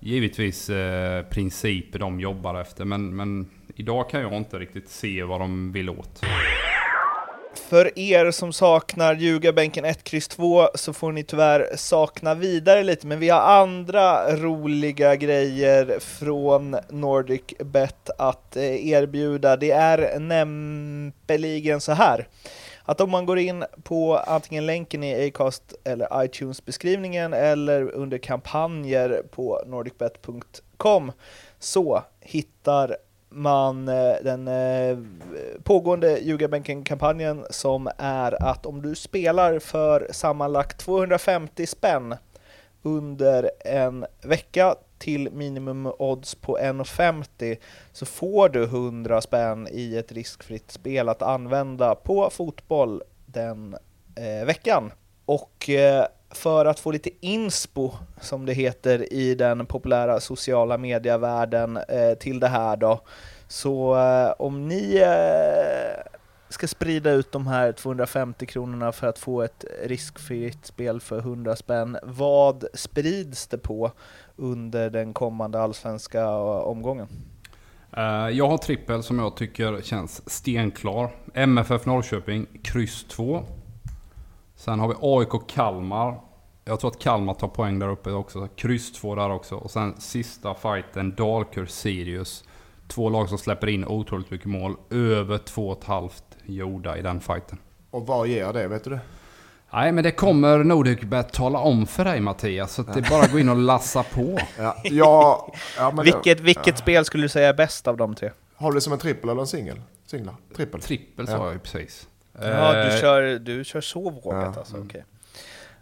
givetvis eh, principer de jobbar efter men, men idag kan jag inte riktigt se vad de vill åt. För er som saknar ljugarbänken 1, X 2 så får ni tyvärr sakna vidare lite, men vi har andra roliga grejer från Nordic Bet att eh, erbjuda. Det är nämpeligen så här att om man går in på antingen länken i Acast eller iTunes beskrivningen eller under kampanjer på nordicbet.com så hittar man eh, den eh, pågående ljugarbänken-kampanjen som är att om du spelar för sammanlagt 250 spänn under en vecka till minimum odds på 1,50 så får du 100 spänn i ett riskfritt spel att använda på fotboll den eh, veckan. Och eh, för att få lite inspo, som det heter i den populära sociala medievärlden, eh, till det här då, så eh, om ni eh, ska sprida ut de här 250 kronorna för att få ett riskfritt spel för 100 spänn. Vad sprids det på under den kommande allsvenska eh, omgången? Eh, jag har trippel som jag tycker känns stenklar. MFF Norrköping, kryss 2. Sen har vi AIK Kalmar. Jag tror att Kalmar tar poäng där uppe också. Kryss 2 där också. Och sen sista fighten Dalkurd Sirius. Två lag som släpper in otroligt mycket mål. Över 2,5 gjorda i den fighten. Och vad ger det, vet du det? Nej, men det kommer Nordicbet tala om för dig Mattias. Så det är bara att gå in och lassa på. Ja, ja, ja men vilket vilket ja. spel skulle du säga är bäst av de tre? Har du det som en trippel eller en singel? Singlar? Trippel? Trippel sa jag ju precis. Ja, du eh, kör, du kör så vågat ja. alltså, okej. Okay.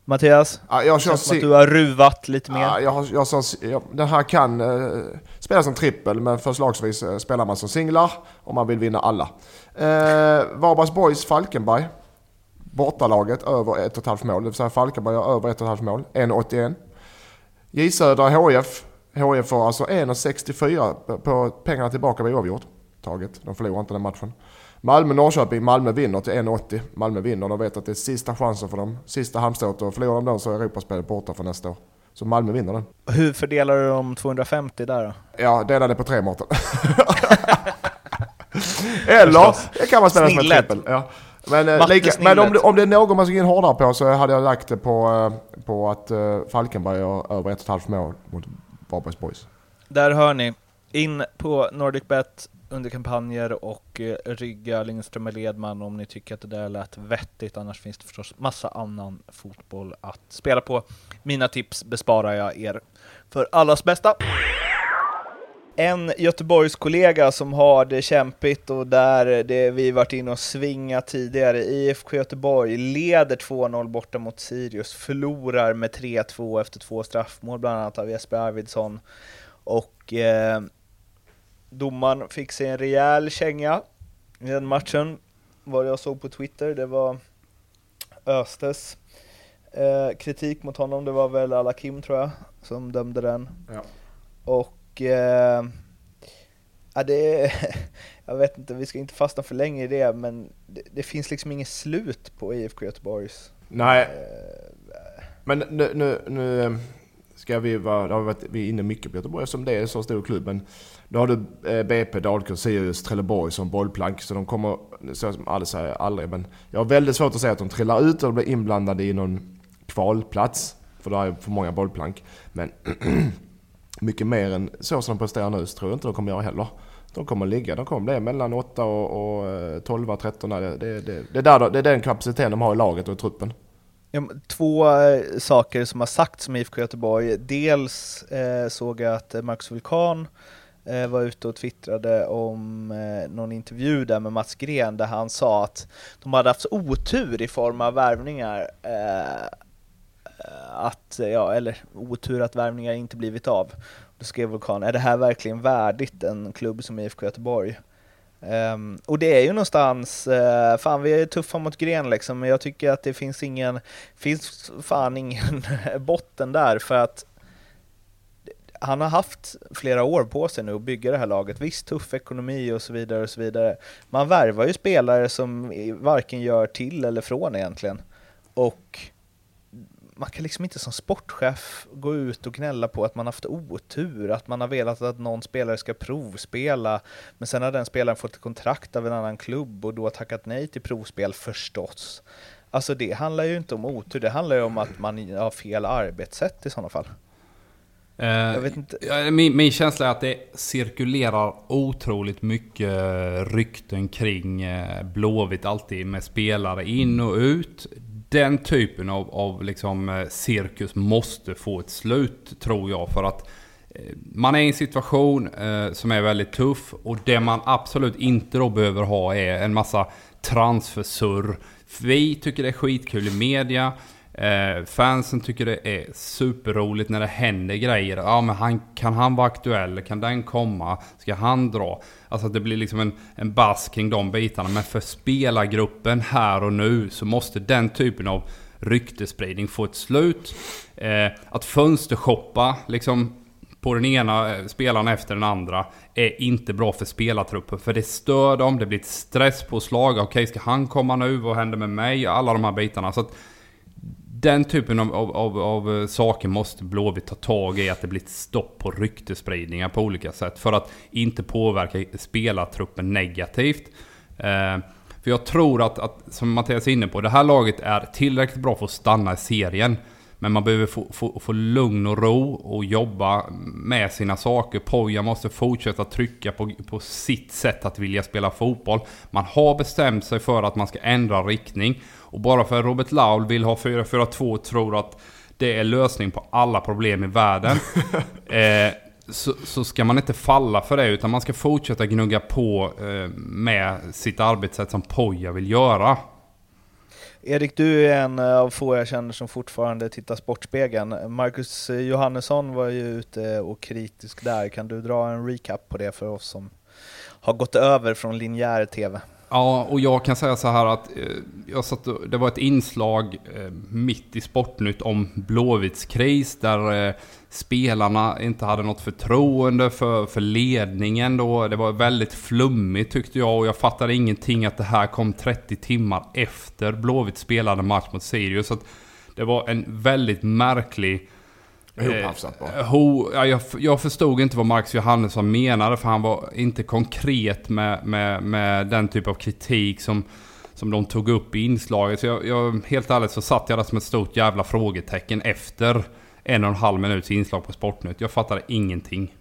Mattias? Ja, jag kör som att du har ruvat lite mer. Ja, jag, jag, jag, den här kan eh, spelas som trippel, men förslagsvis eh, spelar man som singlar om man vill vinna alla. Eh, Varbergs Boys Falkenberg. Bortalaget över 1,5 mål, det vill säga Falkenberg har över 1,5 mål. 1,81. J Södra HF. HF får alltså 1,64 på pengarna tillbaka vid oavgjort. Taget. De förlorar inte den matchen. Malmö-Norrköping, Malmö vinner till 1,80. Malmö vinner, de vet att det är sista chansen för dem. Sista halmstråt och förlorar de den så är Europaspelet borta för nästa år. Så Malmö vinner den. Hur fördelar du de 250 där då? Ja, dela det på tre Mårten. Eller det kan man spela som en trippel. Ja. Men, eh, lika, men om, det, om det är någon man ska in hårdare på så hade jag lagt det på, eh, på att uh, Falkenberg har över ett och ett halvt mål mot Varbergs Boys. Där hör ni. In på NordicBet under kampanjer och eh, rygga Lindström och Ledman om ni tycker att det där lät vettigt. Annars finns det förstås massa annan fotboll att spela på. Mina tips besparar jag er för allas bästa. En Göteborgs kollega som har det kämpigt och där det vi varit inne och svingat tidigare, IFK Göteborg leder 2-0 borta mot Sirius, förlorar med 3-2 efter två straffmål, bland annat av Jesper Arvidsson. Och eh, domaren fick sig en rejäl känga i den matchen, vad jag såg på Twitter. Det var Östes eh, kritik mot honom, det var väl Alakim tror jag, som dömde den. Ja. Och eh, ja, det jag vet inte, vi ska inte fastna för länge i det, men det, det finns liksom inget slut på IFK Göteborgs. Nej. Eh, men nu, nu, nu ska vi vara, har vi varit, vi är inne mycket på Göteborg eftersom det är en så stor klubb. Men då har du eh, BP, Dalkurd, Sirius, Trelleborg som bollplank. Så de kommer, så som alla säger, aldrig. Men jag har väldigt svårt att säga att de trillar ut och blir inblandade i någon kvalplats. För då är för många bollplank. Men mycket mer än så som de presterar nu så tror jag inte de kommer göra heller. De kommer ligga, de kommer bli mellan 8 och, och eh, 12, 13. Det, det, det, det, där, det är den kapaciteten de har i laget och i truppen. Två eh, saker som har sagts om IFK Göteborg. Dels eh, såg jag att eh, Marcus Vulkan eh, var ute och twittrade om eh, någon intervju där med Mats Gren där han sa att de hade haft otur i form av värvningar. Eh, att, ja, eller otur att värvningar inte blivit av. Då skrev Vulkan, är det här verkligen värdigt en klubb som IFK Göteborg? Um, och det är ju någonstans, uh, fan vi är tuffa mot gren liksom, men jag tycker att det finns ingen, finns fan ingen botten där för att han har haft flera år på sig nu att bygga det här laget. Visst, tuff ekonomi och så vidare och så vidare. Man värvar ju spelare som varken gör till eller från egentligen. Och man kan liksom inte som sportchef gå ut och gnälla på att man haft otur, att man har velat att någon spelare ska provspela, men sen har den spelaren fått ett kontrakt av en annan klubb och då tackat nej till provspel förstås. Alltså det handlar ju inte om otur, det handlar ju om att man har fel arbetssätt i sådana fall. Uh, min, min, känsla är att det cirkulerar otroligt mycket rykten kring eh, Blåvitt alltid med spelare in och ut den typen av, av liksom, eh, cirkus måste få ett slut, tror jag. För att eh, man är i en situation eh, som är väldigt tuff och det man absolut inte då behöver ha är en massa transfersurr. Vi tycker det är skitkul i media. Eh, fansen tycker det är superroligt när det händer grejer. Ja men han, kan han vara aktuell? Kan den komma? Ska han dra? Alltså att det blir liksom en, en bass kring de bitarna. Men för spelargruppen här och nu så måste den typen av ryktespridning få ett slut. Eh, att fönstershoppa liksom på den ena eh, spelaren efter den andra är inte bra för spelartruppen. För det stör dem, det blir ett stresspåslag. Okej, ska han komma nu? Vad händer med mig? Alla de här bitarna. Så att den typen av, av, av, av eh, saker måste Blåvitt ta tag i. Att det blir ett stopp på ryktespridningar på olika sätt. För att inte påverka spelartruppen negativt. Eh, för jag tror att, att, som Mattias är inne på, det här laget är tillräckligt bra för att stanna i serien. Men man behöver få, få, få lugn och ro och jobba med sina saker. Poja måste fortsätta trycka på, på sitt sätt att vilja spela fotboll. Man har bestämt sig för att man ska ändra riktning. Och bara för att Robert Laul vill ha 4-4-2 och tror att det är lösning på alla problem i världen. eh, så, så, ska man inte falla för det utan man ska fortsätta gnugga på eh, med sitt arbetssätt som Poja vill göra. Erik, du är en av få jag känner som fortfarande tittar Sportspegeln. Marcus Johannesson var ju ute och kritisk där. Kan du dra en recap på det för oss som har gått över från linjär TV? Ja, och jag kan säga så här att eh, jag satt, det var ett inslag eh, mitt i Sportnytt om Blåvitts kris där eh, spelarna inte hade något förtroende för, för ledningen då. Det var väldigt flummigt tyckte jag och jag fattade ingenting att det här kom 30 timmar efter Blåvitt spelade match mot Sirius. Så det var en väldigt märklig Ihopafsat bara. Eh, ho, ja, jag, jag förstod inte vad Marcus Johannesson menade för han var inte konkret med, med, med den typ av kritik som, som de tog upp i inslaget. Så jag, jag, helt ärligt så satt jag där som ett stort jävla frågetecken efter en och en halv minuts inslag på Sportnytt. Jag fattade ingenting.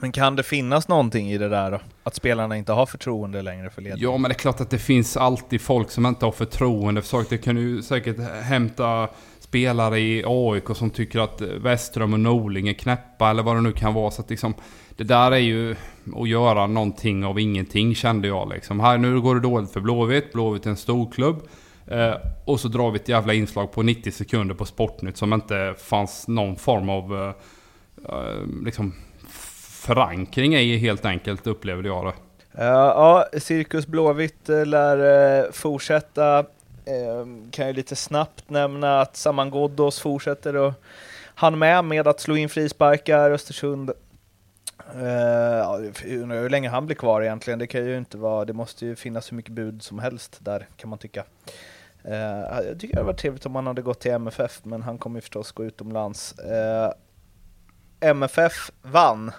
Men kan det finnas någonting i det där då? Att spelarna inte har förtroende längre för ledningen? Ja, men det är klart att det finns alltid folk som inte har förtroende för saker. Det kan ju säkert hämta spelare i AIK som tycker att Westström och Norling är knäppa eller vad det nu kan vara. Så att liksom, det där är ju att göra någonting av ingenting kände jag liksom. Här nu går det dåligt för Blåvitt. Blåvitt är en stor klubb. Eh, och så drar vi ett jävla inslag på 90 sekunder på Sportnytt som inte fanns någon form av eh, eh liksom förankring i helt enkelt upplevde jag det. Eh, ja, Cirkus Blåvitt eh, lär fortsätta Ehm, kan ju lite snabbt nämna att Saman Ghoddos fortsätter och han med med att slå in frisparkar. Östersund Uh, ja, undrar hur länge han blir kvar egentligen. Det kan ju inte vara, det måste ju finnas hur mycket bud som helst där kan man tycka. Uh, jag tycker det var trevligt om han hade gått till MFF, men han kommer ju förstås gå utomlands. Uh, MFF vann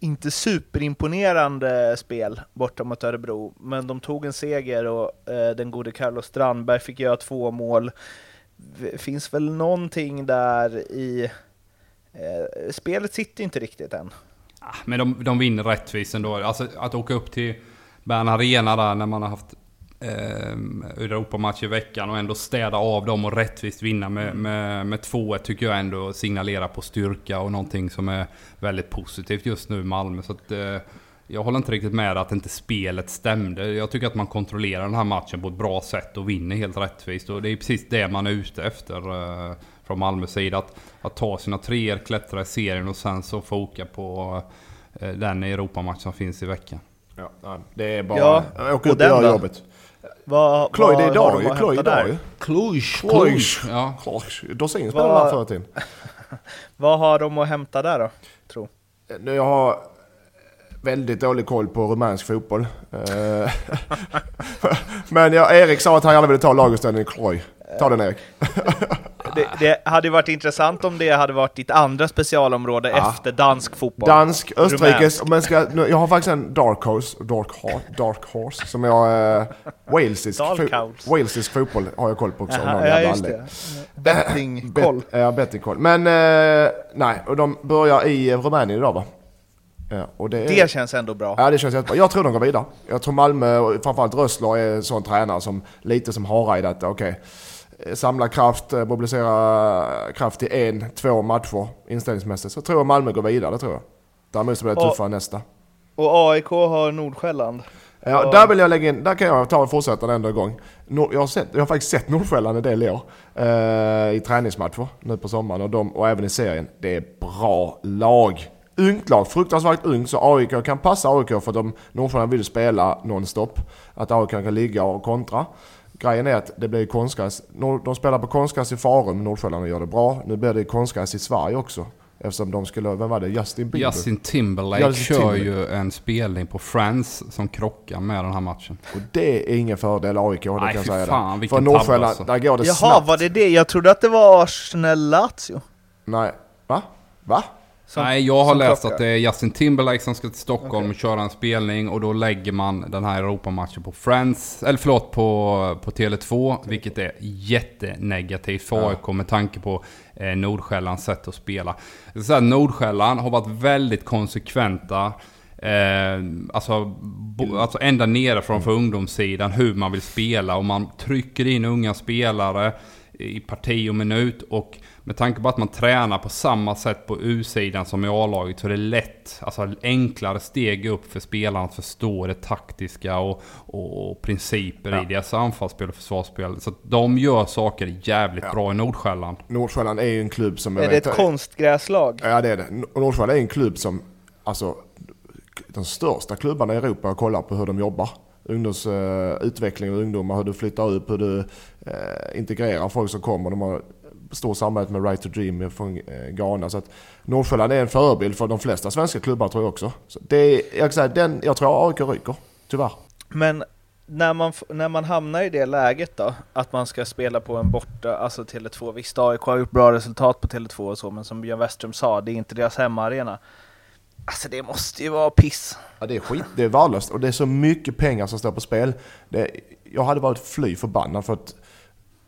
inte superimponerande spel borta mot Örebro, men de tog en seger och eh, den gode Carlos Strandberg fick göra två mål. Det finns väl någonting där i... Eh, spelet sitter inte riktigt än. Ah, men de, de vinner rättvist ändå. Alltså att åka upp till Bern Arena där när man har haft eh, Europamatch i veckan och ändå städa av dem och rättvist vinna med, mm. med, med 2-1 tycker jag ändå signalerar på styrka och någonting som är väldigt positivt just nu i Malmö. Så att, eh, jag håller inte riktigt med att inte spelet stämde. Jag tycker att man kontrollerar den här matchen på ett bra sätt och vinner helt rättvist. Och det är precis det man är ute efter eh, från Malmös sida. Att, att ta sina treor, klättra i serien och sen så foka på eh, den Europamatch som finns i veckan. Ja, det är bara... Ja, åka ut och göra jobbet. Vad, Kloy, det är idag ju. Kloy idag ju. Kloy, Kloy. Ja. Dorsin spelade där förr i tiden. Vad har de att hämta där då, tro? Jag har väldigt dålig koll på rumänsk fotboll. Eh, men ja, Erik sa att han gärna ville ta laguppställningen i Kloy. Ta den Erik. det, det, hade varit intressant om det hade varit ditt andra specialområde ja. efter dansk fotboll. Dansk, Österrikes, men ska, jag har faktiskt en dark horse, dark, horse, dark horse som jag... Eh, walesisk, fo, walesisk fotboll har jag koll på också. Aha, ja, just det. Bettingkoll. Bet, ja, bettingkoll. Men eh, nej, och de börjar i Rumänien idag va? Ja, det, det känns ändå bra. Ja, det känns jättebra. Jag tror de går vidare. Jag tror Malmö och framförallt Rössler är en sån tränare som lite som Hareid att okej, okay, samla kraft, eh, mobilisera kraft i en, två matcher inställningsmässigt. Så tror jag Malmö går vidare, det tror jag. Däremot så blir det tuffare nästa. Och AIK har Nordsjälland. Ja, och... där vill jag lägga in, där kan jag ta en enda gång. Jag har, sett, jag har faktiskt sett Nordsjälland en del i år. Eh, I träningsmatcher nu på sommaren och, de, och även i serien. Det är bra lag. Ungt lag, fruktansvärt ungt, så AIK kan passa AIK för att de Nordsjälland vill spela nonstop. Att AIK kan ligga och kontra. Grejen är att det blir konstgräs. De spelar på konstgräs i Farum, Nordsjälland, och gör det bra. Nu blir det konstgräs i Sverige också. Eftersom de skulle, vem var det? Justin Bieber? Justin Timberlake Justin kör Timberlake. ju en spelning på Friends som krockar med den här matchen. Och det är ingen fördel AIK, det Nej, kan jag säga. Fan, det. För Nordsjälland, alltså. där går det Jaha, snabbt. var det det? Jag trodde att det var Arsenal-Lazio. Nej, va? Va? Som, Nej, jag har läst klockar. att det är Justin Timberlake som ska till Stockholm okay. och köra en spelning och då lägger man den här Europamatchen på Friends, eller förlåt på, på Tele2, vilket är jättenegativt för ja. AIK med tanke på eh, Nordsjällands sätt att spela. Så här, Nordsjälland har varit väldigt konsekventa Eh, alltså, bo, alltså ända nerifrån för ungdomssidan hur man vill spela och man trycker in unga spelare i parti och minut och med tanke på att man tränar på samma sätt på U-sidan som i A-laget så är det lätt, alltså enklare steg upp för spelarna att förstå det taktiska och, och, principer ja. i deras anfallsspel och försvarsspel. Så de gör saker jävligt ja. bra i Nordsjälland. Nordsjälland är ju en klubb som... Är det vet, ett konstgräslag? Ja det är det. Nordsjälland är en klubb som, alltså de största klubbarna i Europa kollar på hur de jobbar ungdomsutveckling eh, uh, och ungdomar, hur du flyttar upp, hur du uh, integrerar folk som kommer. De har stor samarbete med Right to Dream från uh, eh, Ghana. Så att Nordsjälland är en förebild för de flesta svenska klubbar tror jag också. Så det, jag, säga, den, jag tror AIK ryker, tyvärr. Men när man, när man hamnar i det läget då, att man ska spela på en borta, alltså Tele2, visst AIK har gjort bra resultat på Tele2 och så, men som Björn Westrum sa, det är inte deras hemmaarena. Alltså det måste ju vara piss. Ja det är skit, det är värdelöst. Och det är så mycket pengar som står på spel. Det, jag hade varit fly förbannad för att,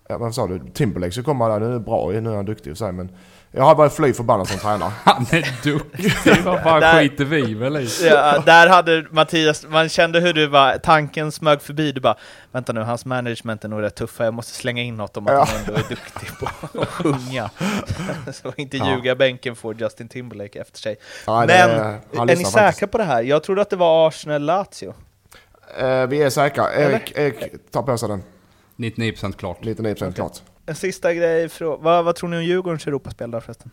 ja, vad sa du, Timberlake så kommer han, nu är bra, nu är han duktig och så här, men jag har varit fly förbannad som tränare. Han är duktig, vad fan där, skiter vi väl i? Ja, där hade Mattias, man kände hur du var, tanken smög förbi, du bara Vänta nu, hans management är nog rätt tuffa, jag måste slänga in något om att ja. han ändå är duktig på att sjunga. Så inte ja. ljuga bänken får Justin Timberlake efter sig. Ja, Men, är ni säkra på det här? Jag trodde att det var Arsenal-Lazio. Uh, vi är säkra. Erik, Erik ta på sig den. 99% klart. 99% okay. klart. En sista grej, vad, vad tror ni om Djurgårdens Europaspel där förresten?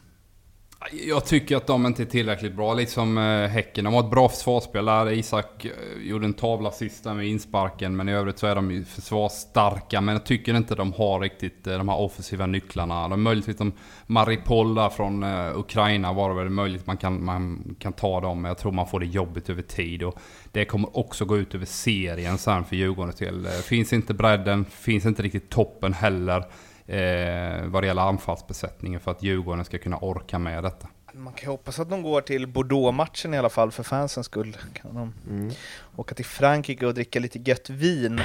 Jag tycker att de inte är tillräckligt bra, lite som Häcken. De har ett bra försvarsspel där. Isak eh, gjorde en tavla sista med insparken, men i övrigt så är de ju försvarsstarka. Men jag tycker inte de har riktigt eh, de här offensiva nycklarna. De möjligtvis som Maripol där från Ukraina var det väl möjligt man kan, man kan ta dem. Men jag tror man får det jobbigt över tid. Och det kommer också gå ut över serien sen för Djurgården till. Finns inte bredden, finns inte riktigt toppen heller eh, vad det gäller anfallsbesättningen för att Djurgården ska kunna orka med detta. Man kan hoppas att de går till Bordeaux-matchen i alla fall för fansens skull. Kan de mm. åka till Frankrike och dricka lite gött vin.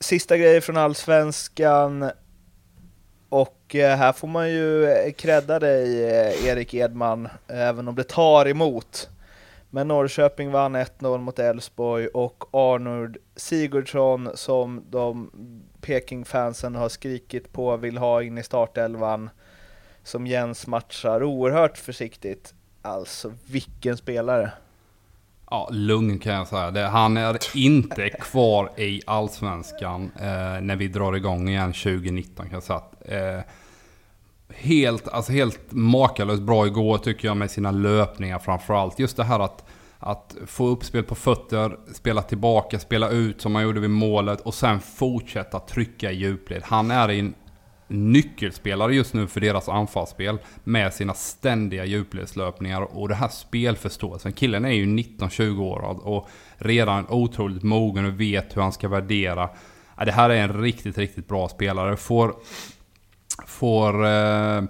Sista grejer från Allsvenskan. Och eh, här får man ju credda dig Erik Edman, även om det tar emot. Men Norrköping vann 1-0 mot Elfsborg och Arnold Sigurdsson som de Peking-fansen har skrikit på vill ha in i startelvan som Jens matchar oerhört försiktigt. Alltså vilken spelare! Ja, lugn kan jag säga. Det, han är inte kvar i Allsvenskan eh, när vi drar igång igen 2019 kan jag säga. Eh, helt, alltså helt makalöst bra igår tycker jag med sina löpningar framförallt. Just det här att att få upp spel på fötter, spela tillbaka, spela ut som han gjorde vid målet och sen fortsätta trycka i djupled. Han är en nyckelspelare just nu för deras anfallsspel med sina ständiga djupledslöpningar och det här spelförståelsen. Killen är ju 19-20 år och redan otroligt mogen och vet hur han ska värdera. Det här är en riktigt, riktigt bra spelare. Får, får eh,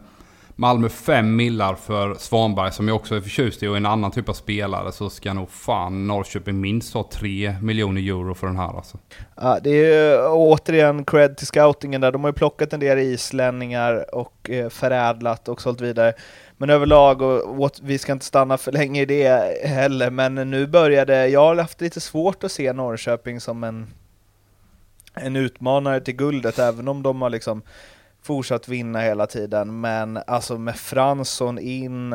Malmö 5 millar för Svanberg som jag också är förtjust i och en annan typ av spelare så ska nog fan Norrköping minst ha 3 miljoner euro för den här alltså. Ja, det är ju återigen cred till scoutingen där. De har ju plockat en del islänningar och eh, förädlat och sålt vidare. Men överlag, och, och, vi ska inte stanna för länge i det heller, men nu började, jag har haft lite svårt att se Norrköping som en, en utmanare till guldet, även om de har liksom fortsatt vinna hela tiden, men alltså med Fransson in,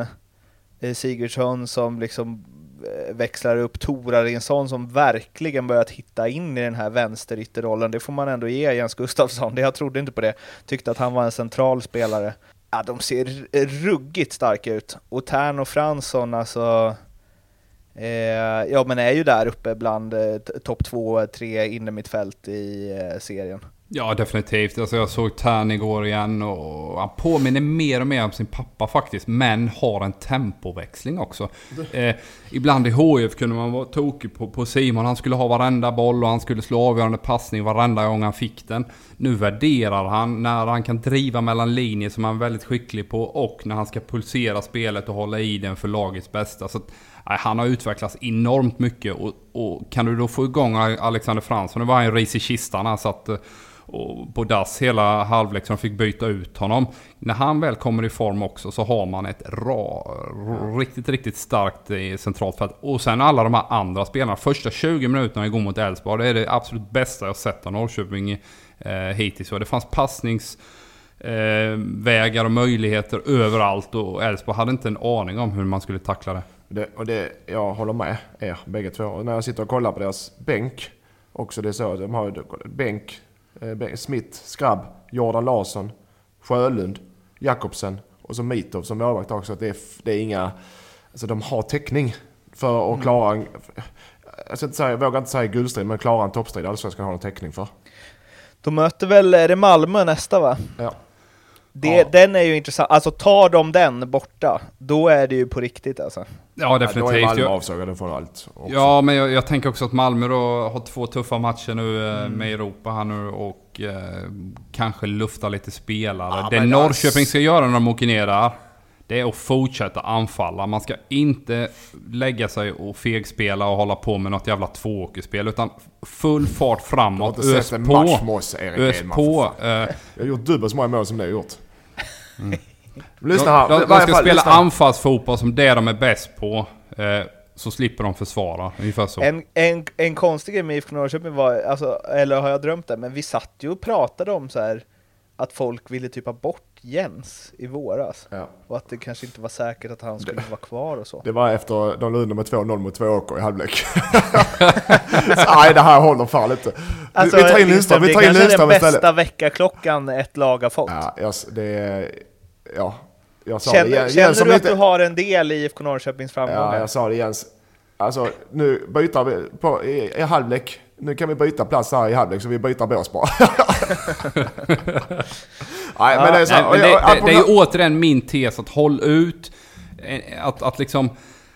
eh, Sigurdsson som liksom eh, växlar upp, Torarinsson som verkligen börjat hitta in i den här vänsterytterrollen, det får man ändå ge Jens Gustafsson, jag trodde inte på det, tyckte att han var en central spelare. Ja, de ser ruggigt starka ut. Och Tern och Fransson, alltså, eh, ja men är ju där uppe bland eh, topp två, tre innermittfält i eh, serien. Ja, definitivt. Alltså jag såg Tern igår igen och han påminner mer och mer om sin pappa faktiskt. Men har en tempoväxling också. Eh, ibland i HF kunde man vara tokig på, på Simon. Han skulle ha varenda boll och han skulle slå avgörande passning varenda gång han fick den. Nu värderar han när han kan driva mellan linjer som han är väldigt skicklig på och när han ska pulsera spelet och hålla i den för lagets bästa. Så att, han har utvecklats enormt mycket och, och, kan du då få igång Alexander Fransson, nu var han ju ris i kistan här så att och på dass hela halvlek som fick byta ut honom. När han väl kommer i form också så har man ett ra, riktigt, riktigt starkt eh, centralt fält. Och sen alla de här andra spelarna. Första 20 minuterna igår mot Elfsborg, det är det absolut bästa jag sett av Norrköping eh, hittills. Och det fanns passnings... Eh, vägar och möjligheter överallt och Elfsborg hade inte en aning om hur man skulle tackla det. det och det, jag håller med er bägge två. Och när jag sitter och kollar på deras bänk också, det är så, de har ju bänk Smith, Skrabb, Jordan Larsson, Sjölund, Jakobsen och så Mitov som målvakt också. Det är, det är inga... Alltså de har täckning för att mm. klara... En, jag, ska inte säga, jag vågar inte säga guldstrid, men klara en toppstrid allsvenskan har de täckning för. De möter väl, är det Malmö nästa va? Ja. Det, ja. Den är ju intressant, alltså tar de den borta, då är det ju på riktigt alltså. Ja definitivt. Ja, då är Malmö avsågade från allt. Också. Ja men jag, jag, tänker också att Malmö då har två tuffa matcher nu eh, mm. med Europa här nu och eh, kanske lufta lite spelare. Ja, det Norrköping ska göra när de åker ner där, det är att fortsätta anfalla. Man ska inte lägga sig och fegspela och hålla på med något jävla tvååkerspel. Utan full fart framåt. Ös på. Match Ös på. Uh, jag har gjort dubbelt så många mål som ni har gjort. Mm. Lyssna här. De, de, de ska fall, spela anfallsfotboll som det de är bäst på. Uh, så slipper de försvara, ungefär så. En, en, en konstig grej med IFK Norrköping var, alltså, eller har jag drömt det, men vi satt ju och pratade om så här att folk ville typ ha bort Jens i våras. Ja. Och att det kanske inte var säkert att han skulle det, vara kvar och så. Det var efter de låg under med 2-0 mot två åker i halvlek. nej, det här håller fan inte. Alltså, vi tar in Lindström, vi tar in Lindström istället. Det är den bästa väckarklockan ett lag har fått. Ja, yes, det är, ja. Jag sa känner, det. Jens, känner du att du har en del i IFK Norrköpings framgångar? Ja, jag sa det Jens. Alltså, nu byter vi på, i, i halvlek nu kan vi byta plats här i halvlek så vi byter bås bara. nej, men det, är så, nej, det, det, det, är återigen min tes att håll ut. Eh, att, att liksom...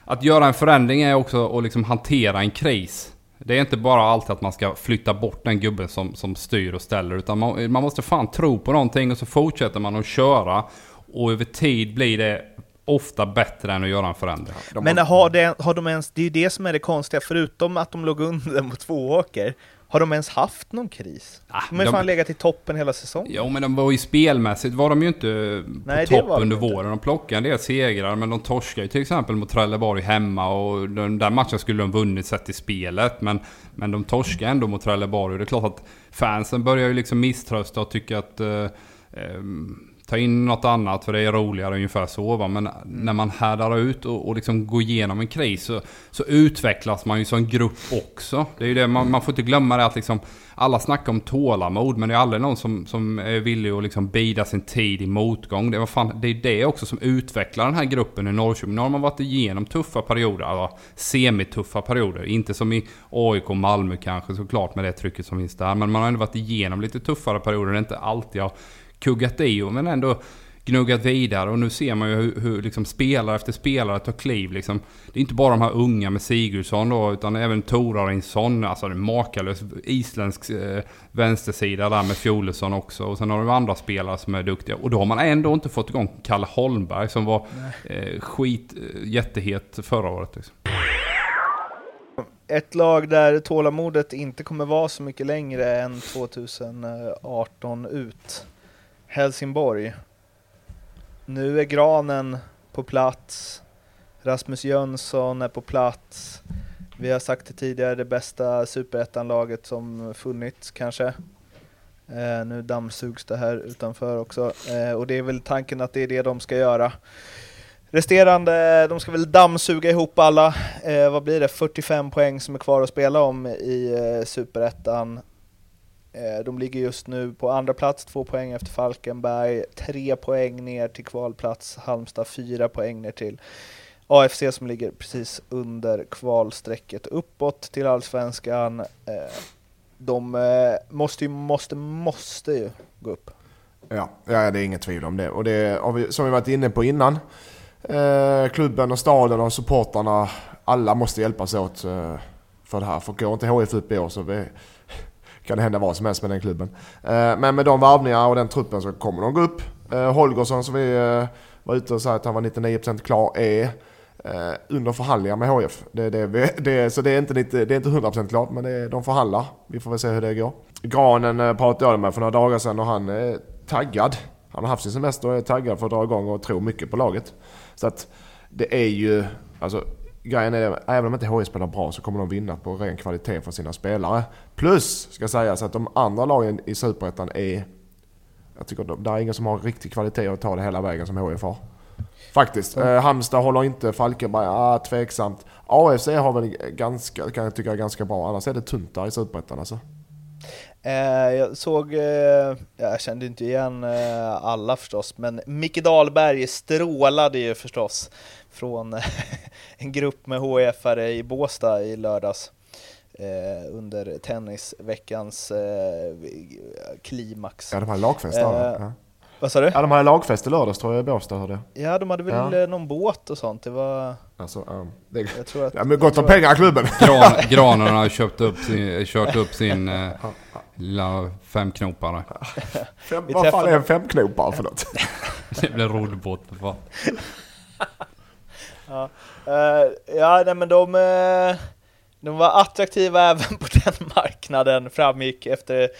Att göra en förändring är också att liksom hantera en kris. Det är inte bara alltid att man ska flytta bort den gubben som, som styr och ställer. Utan man, man måste fan tro på någonting och så fortsätter man att köra. Och över tid blir det ofta bättre än att göra en förändring. De Men har, det, har de ens, det är ju det som är det konstiga, förutom att de låg under mot två åker, har de ens haft någon kris? Ah, de har ju fan legat i toppen hela säsongen. Jo, men de var ju spelmässigt var de ju inte Nej, på topp under våren. De plockade en del segrar, men de torskade ju till exempel mot Trelleborg hemma och den där matchen skulle de vunnit sett i spelet. Men, men de torskade ändå mot Trelleborg och det är klart att fansen börjar ju liksom misströsta och tycka att uh, um, ta in något annat för det är roligare, ungefär så. Va? Men när man härdar ut och, och liksom går igenom en kris så, så, utvecklas man ju som grupp också. Det är det, man, man får inte glömma det att liksom, alla snackar om tålamod men det är aldrig någon som, som är villig att liksom bida sin tid i motgång. Det, fan, det är det också som utvecklar den här gruppen i Norrköping. Nu har man varit igenom tuffa perioder, alltså semituffa perioder. Inte som i AIK och Malmö kanske såklart med det trycket som finns där. Men man har ändå varit igenom lite tuffare perioder. Det är inte alltid har kuggat i och men ändå gnuggat vidare. Och nu ser man ju hur, hur liksom spelare efter spelare tar kliv. Liksom. Det är inte bara de här unga med Sigurdsson då, utan även Torarinsson. Alltså en makalös isländsk eh, vänstersida där med Fjolesson också. Och sen har du andra spelare som är duktiga. Och då har man ändå inte fått igång Kalle Holmberg som var eh, skit, eh, jättehet förra året. Liksom. Ett lag där tålamodet inte kommer vara så mycket längre än 2018 ut. Helsingborg. Nu är Granen på plats. Rasmus Jönsson är på plats. Vi har sagt det tidigare, det bästa superettanlaget som funnits kanske. Eh, nu dammsugs det här utanför också eh, och det är väl tanken att det är det de ska göra. Resterande, de ska väl dammsuga ihop alla, eh, vad blir det, 45 poäng som är kvar att spela om i eh, superettan. Eh, de ligger just nu på andra plats, två poäng efter Falkenberg, tre poäng ner till kvalplats, Halmstad fyra poäng ner till AFC som ligger precis under kvalstrecket uppåt till allsvenskan. Eh, de eh, måste ju, måste, måste ju gå upp. Ja, ja, det är inget tvivel om det. Och det har vi, som vi varit inne på innan, eh, klubben och staden och supportarna, alla måste hjälpas åt eh, för det här. För går inte HIF upp i år så vi, kan det hända vad som helst med den klubben. Eh, men med de varvningar och den truppen så kommer de gå upp. Eh, Holgersson som vi eh, var ute och sa att han var 99% klar är under förhandlingar med HF. Det, det, det, så det är, inte, det är inte 100% klart men det, de förhandlar. Vi får väl se hur det går. Granen pratade jag med för några dagar sedan och han är taggad. Han har haft sin semester och är taggad för att dra igång och tror mycket på laget. Så att det är ju, alltså grejen är det, även om inte HIF spelar bra så kommer de vinna på ren kvalitet för sina spelare. Plus, ska sägas att de andra lagen i Superettan är... Jag tycker att det är ingen som har riktig kvalitet att ta det hela vägen som HIF har. Faktiskt. Mm. Eh, Halmstad håller inte, Falkenberg, ah, tveksamt. AFC har väl ganska, kan jag tycka är ganska bra, annars är det tunt där i Superettan alltså. Eh, jag såg, eh, jag kände inte igen eh, alla förstås, men Micke Dahlberg strålade ju förstås från en grupp med HIF-are i Båstad i lördags eh, under tennisveckans eh, klimax. Ja, de hade lagfest där. Eh, ja. Vad sa du? Ja, de hade lagfest i lördags tror jag i Båstad hörde Ja, de hade väl ja. någon båt och sånt. Det var... Alltså, um, det... jag tror att, ja, men gott om pengar i klubben. Gran, granen har köpt upp sin, kört upp sin eh, lilla femknopare. Fem, vad fan är en femknopare för något? det blir roddbåt för fan ja, uh, ja nej, men de, eh, de var attraktiva även på den marknaden framgick efter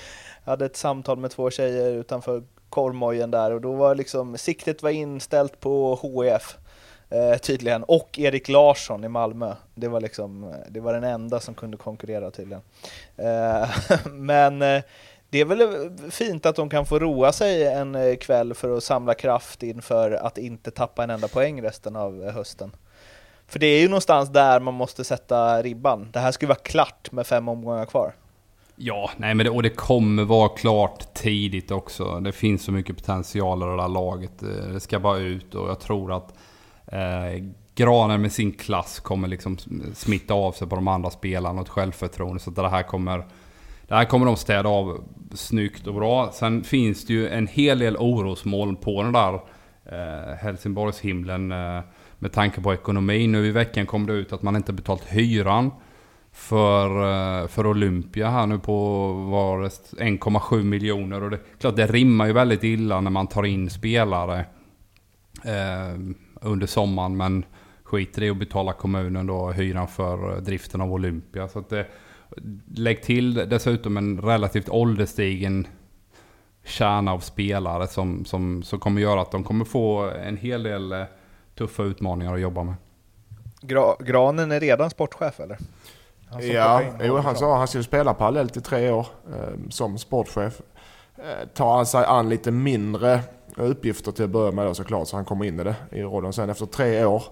jag hade ett samtal med två tjejer utanför korvmojen där och då var liksom siktet var inställt på HF eh, tydligen och Erik Larsson i Malmö. Det var liksom, eh, det var den enda som kunde konkurrera tydligen. Eh, men eh, det är väl fint att de kan få roa sig en eh, kväll för att samla kraft inför att inte tappa en enda poäng resten av eh, hösten. För det är ju någonstans där man måste sätta ribban. Det här ska ju vara klart med fem omgångar kvar. Ja, nej men det, och det kommer vara klart tidigt också. Det finns så mycket potential i det där laget. Eh, det ska bara ut och jag tror att eh, Granen med sin klass kommer liksom smitta av sig på de andra spelarna och ett självförtroende. Så det här kommer... Det här kommer de städa av snyggt och bra. Sen finns det ju en hel del orosmoln på den där eh, Helsingborgshimlen eh, med tanke på ekonomin. Nu i veckan kom det ut att man inte betalt hyran för, eh, för Olympia här nu på 1,7 miljoner. Och det, klart det rimmar ju väldigt illa när man tar in spelare eh, under sommaren. Men skiter i att betala kommunen då hyran för driften av Olympia. Så att det, lägg till dessutom en relativt ålderstigen kärna av spelare som, som, som kommer göra att de kommer få en hel del eh, tuffa utmaningar att jobba med. Gra Granen är redan sportchef eller? ja, jo, han sa att han skulle spela parallellt i tre år eh, som sportchef. Eh, tar sig an lite mindre uppgifter till att börja med då, såklart, så han kommer in i det i rollen. Sen efter tre år eh,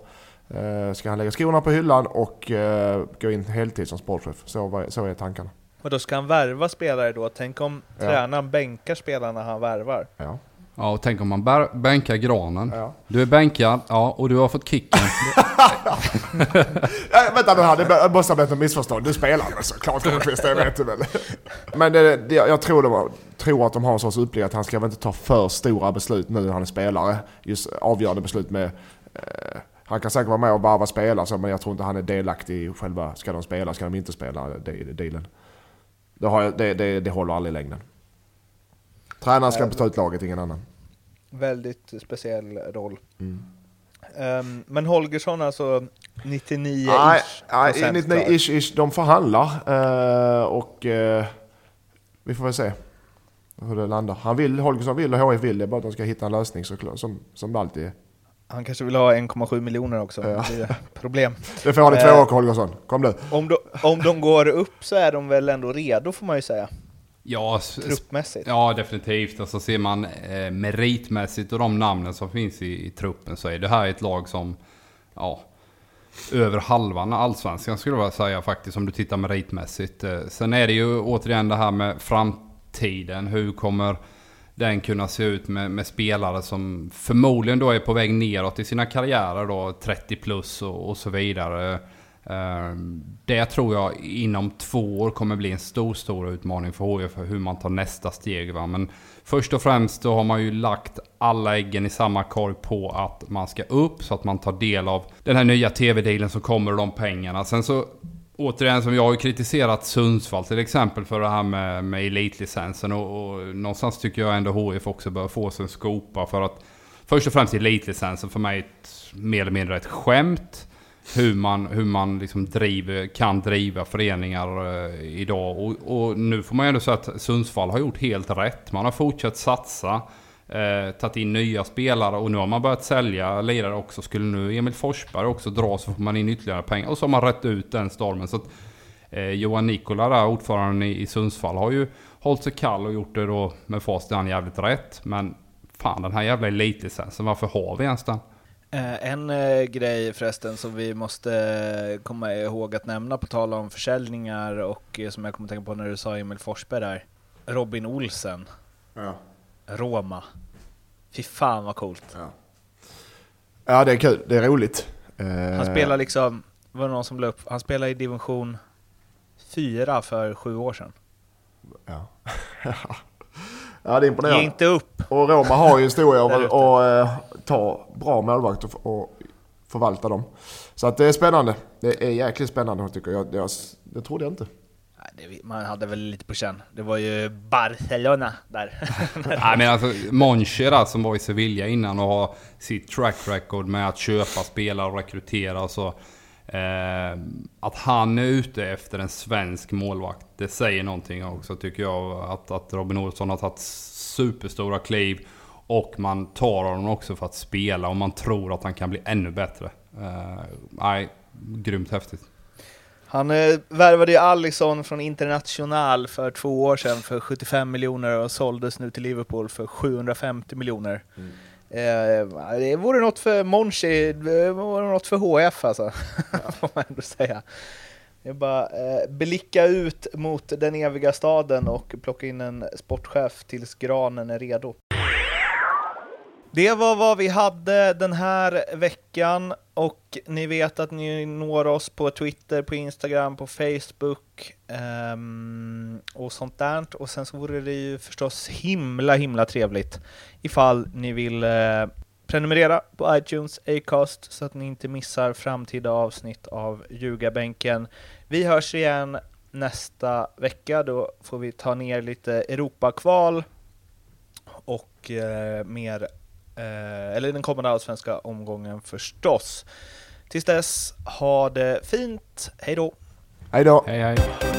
ska han lägga skorna på hyllan och eh, gå in heltid som sportchef. Så, så är tankarna. Och då ska han värva spelare då? Tänk om ja. tränaren bänkar spelarna han värvar? Ja. Ja, och tänk om man bänkar granen. Ja. Du är bänkad, ja, och du har fått kicken. ja, vänta nu här, det måste ha blivit ett missförstånd. Du spelar väl såklart Lundqvist, det vet du väl. Men det, det, jag tror, de, tror att de har en sorts upplägg att han ska väl inte ta för stora beslut nu när han är spelare. Just avgörande beslut med... Eh, han kan säkert vara med och varva spela men jag tror inte han är delaktig i själva, ska de spela, ska de inte spela, dealen. Det, har, det, det, det håller aldrig i längden. Tränaren ska ta ut laget, ingen annan. Väldigt speciell roll. Mm. Um, men Holgersson alltså 99 nej, nej, 99 ish, ish, de förhandlar uh, och uh, vi får väl se hur det landar. Han vill, Holgersson vill och HIF vill, det är bara att de ska hitta en lösning såklart, som, som det alltid är. Han kanske vill ha 1,7 miljoner också, ja. det är problem. Det får han i två år Holgersson, kom nu. Om de, om de går upp så är de väl ändå redo får man ju säga. Ja, truppmässigt? Ja, definitivt. Alltså ser man eh, meritmässigt och de namnen som finns i, i, truppen så är det här ett lag som, ja, över halvan allsvenskan skulle jag säga faktiskt om du tittar meritmässigt. Eh, sen är det ju återigen det här med framtiden. Hur kommer den kunna se ut med, med, spelare som förmodligen då är på väg neråt i sina karriärer då, 30 plus och, och så vidare. Ehm, det tror jag inom två år kommer bli en stor, stor utmaning för HIF för hur man tar nästa steg. Va? Men först och främst då har man ju lagt alla äggen i samma korg på att man ska upp så att man tar del av den här nya tv-dealen som kommer och de pengarna. Sen så återigen som jag har kritiserat Sundsvall till exempel för det här med, med elitlicensen och, och någonstans tycker jag ändå HIF också bör få sig en skopa för att först och främst elitlicensen för mig ett, mer eller mindre ett skämt hur man, hur man liksom driver, kan driva föreningar eh, idag. Och, och, nu får man ju ändå säga att Sundsvall har gjort helt rätt. Man har fortsatt satsa, eh, tagit in nya spelare och nu har man börjat sälja lirare också. Skulle nu Emil Forsberg också dra så får man in ytterligare pengar. Och så har man rätt ut den stormen. Så att, eh, Johan Nikola där, ordföranden i, i Sundsvall, har ju hållit sig kall och gjort det då med fast han jävligt rätt. Men fan den här jävla elitlicensen, varför har vi ens den? Eh, en eh, grej förresten som vi måste komma ihåg att nämna på tal om försäljningar och eh, som jag kommer tänka på när du sa Emil Forsberg där. Robin Olsen. Ja. Roma. Fy fan vad coolt. Ja. ja, det är kul. Det är roligt. Han spelar liksom, var det någon som la upp, han spelar i division 4 för sju år sedan. Ja. ja, det är imponerande. Ge inte upp. Och Roma har ju historia av att ta bra målvakter och förvalta dem. Så att det är spännande. Det är jäkligt spännande tycker jag. Jag, det trodde jag inte. Man hade väl lite på känn. Det var ju Barcelona där. Nej men alltså Monchera som var i Sevilla innan och har sitt track record med att köpa spelare och rekrytera så. Eh, att han är ute efter en svensk målvakt, det säger någonting också tycker jag. Att, att Robin Olsson har tagit superstora kliv och man tar honom också för att spela och man tror att han kan bli ännu bättre. Uh, nej, grymt häftigt. Han eh, värvade ju Allison från International för två år sedan för 75 miljoner och såldes nu till Liverpool för 750 miljoner. Mm. Eh, det vore något för Monchi, det vore något för HF alltså, ja. får man ändå säga. Det är bara eh, blicka ut mot den eviga staden och plocka in en sportchef tills granen är redo. Det var vad vi hade den här veckan och ni vet att ni når oss på Twitter, på Instagram, på Facebook um, och sånt där. Och sen så vore det ju förstås himla, himla trevligt ifall ni vill uh, prenumerera på iTunes, Acast, så att ni inte missar framtida avsnitt av Ljugarbänken. Vi hörs igen nästa vecka, då får vi ta ner lite Europakval och uh, mer Eh, eller den kommande allsvenska omgången förstås. Tills dess, ha det fint. Hej då! Hej då! Hej hej!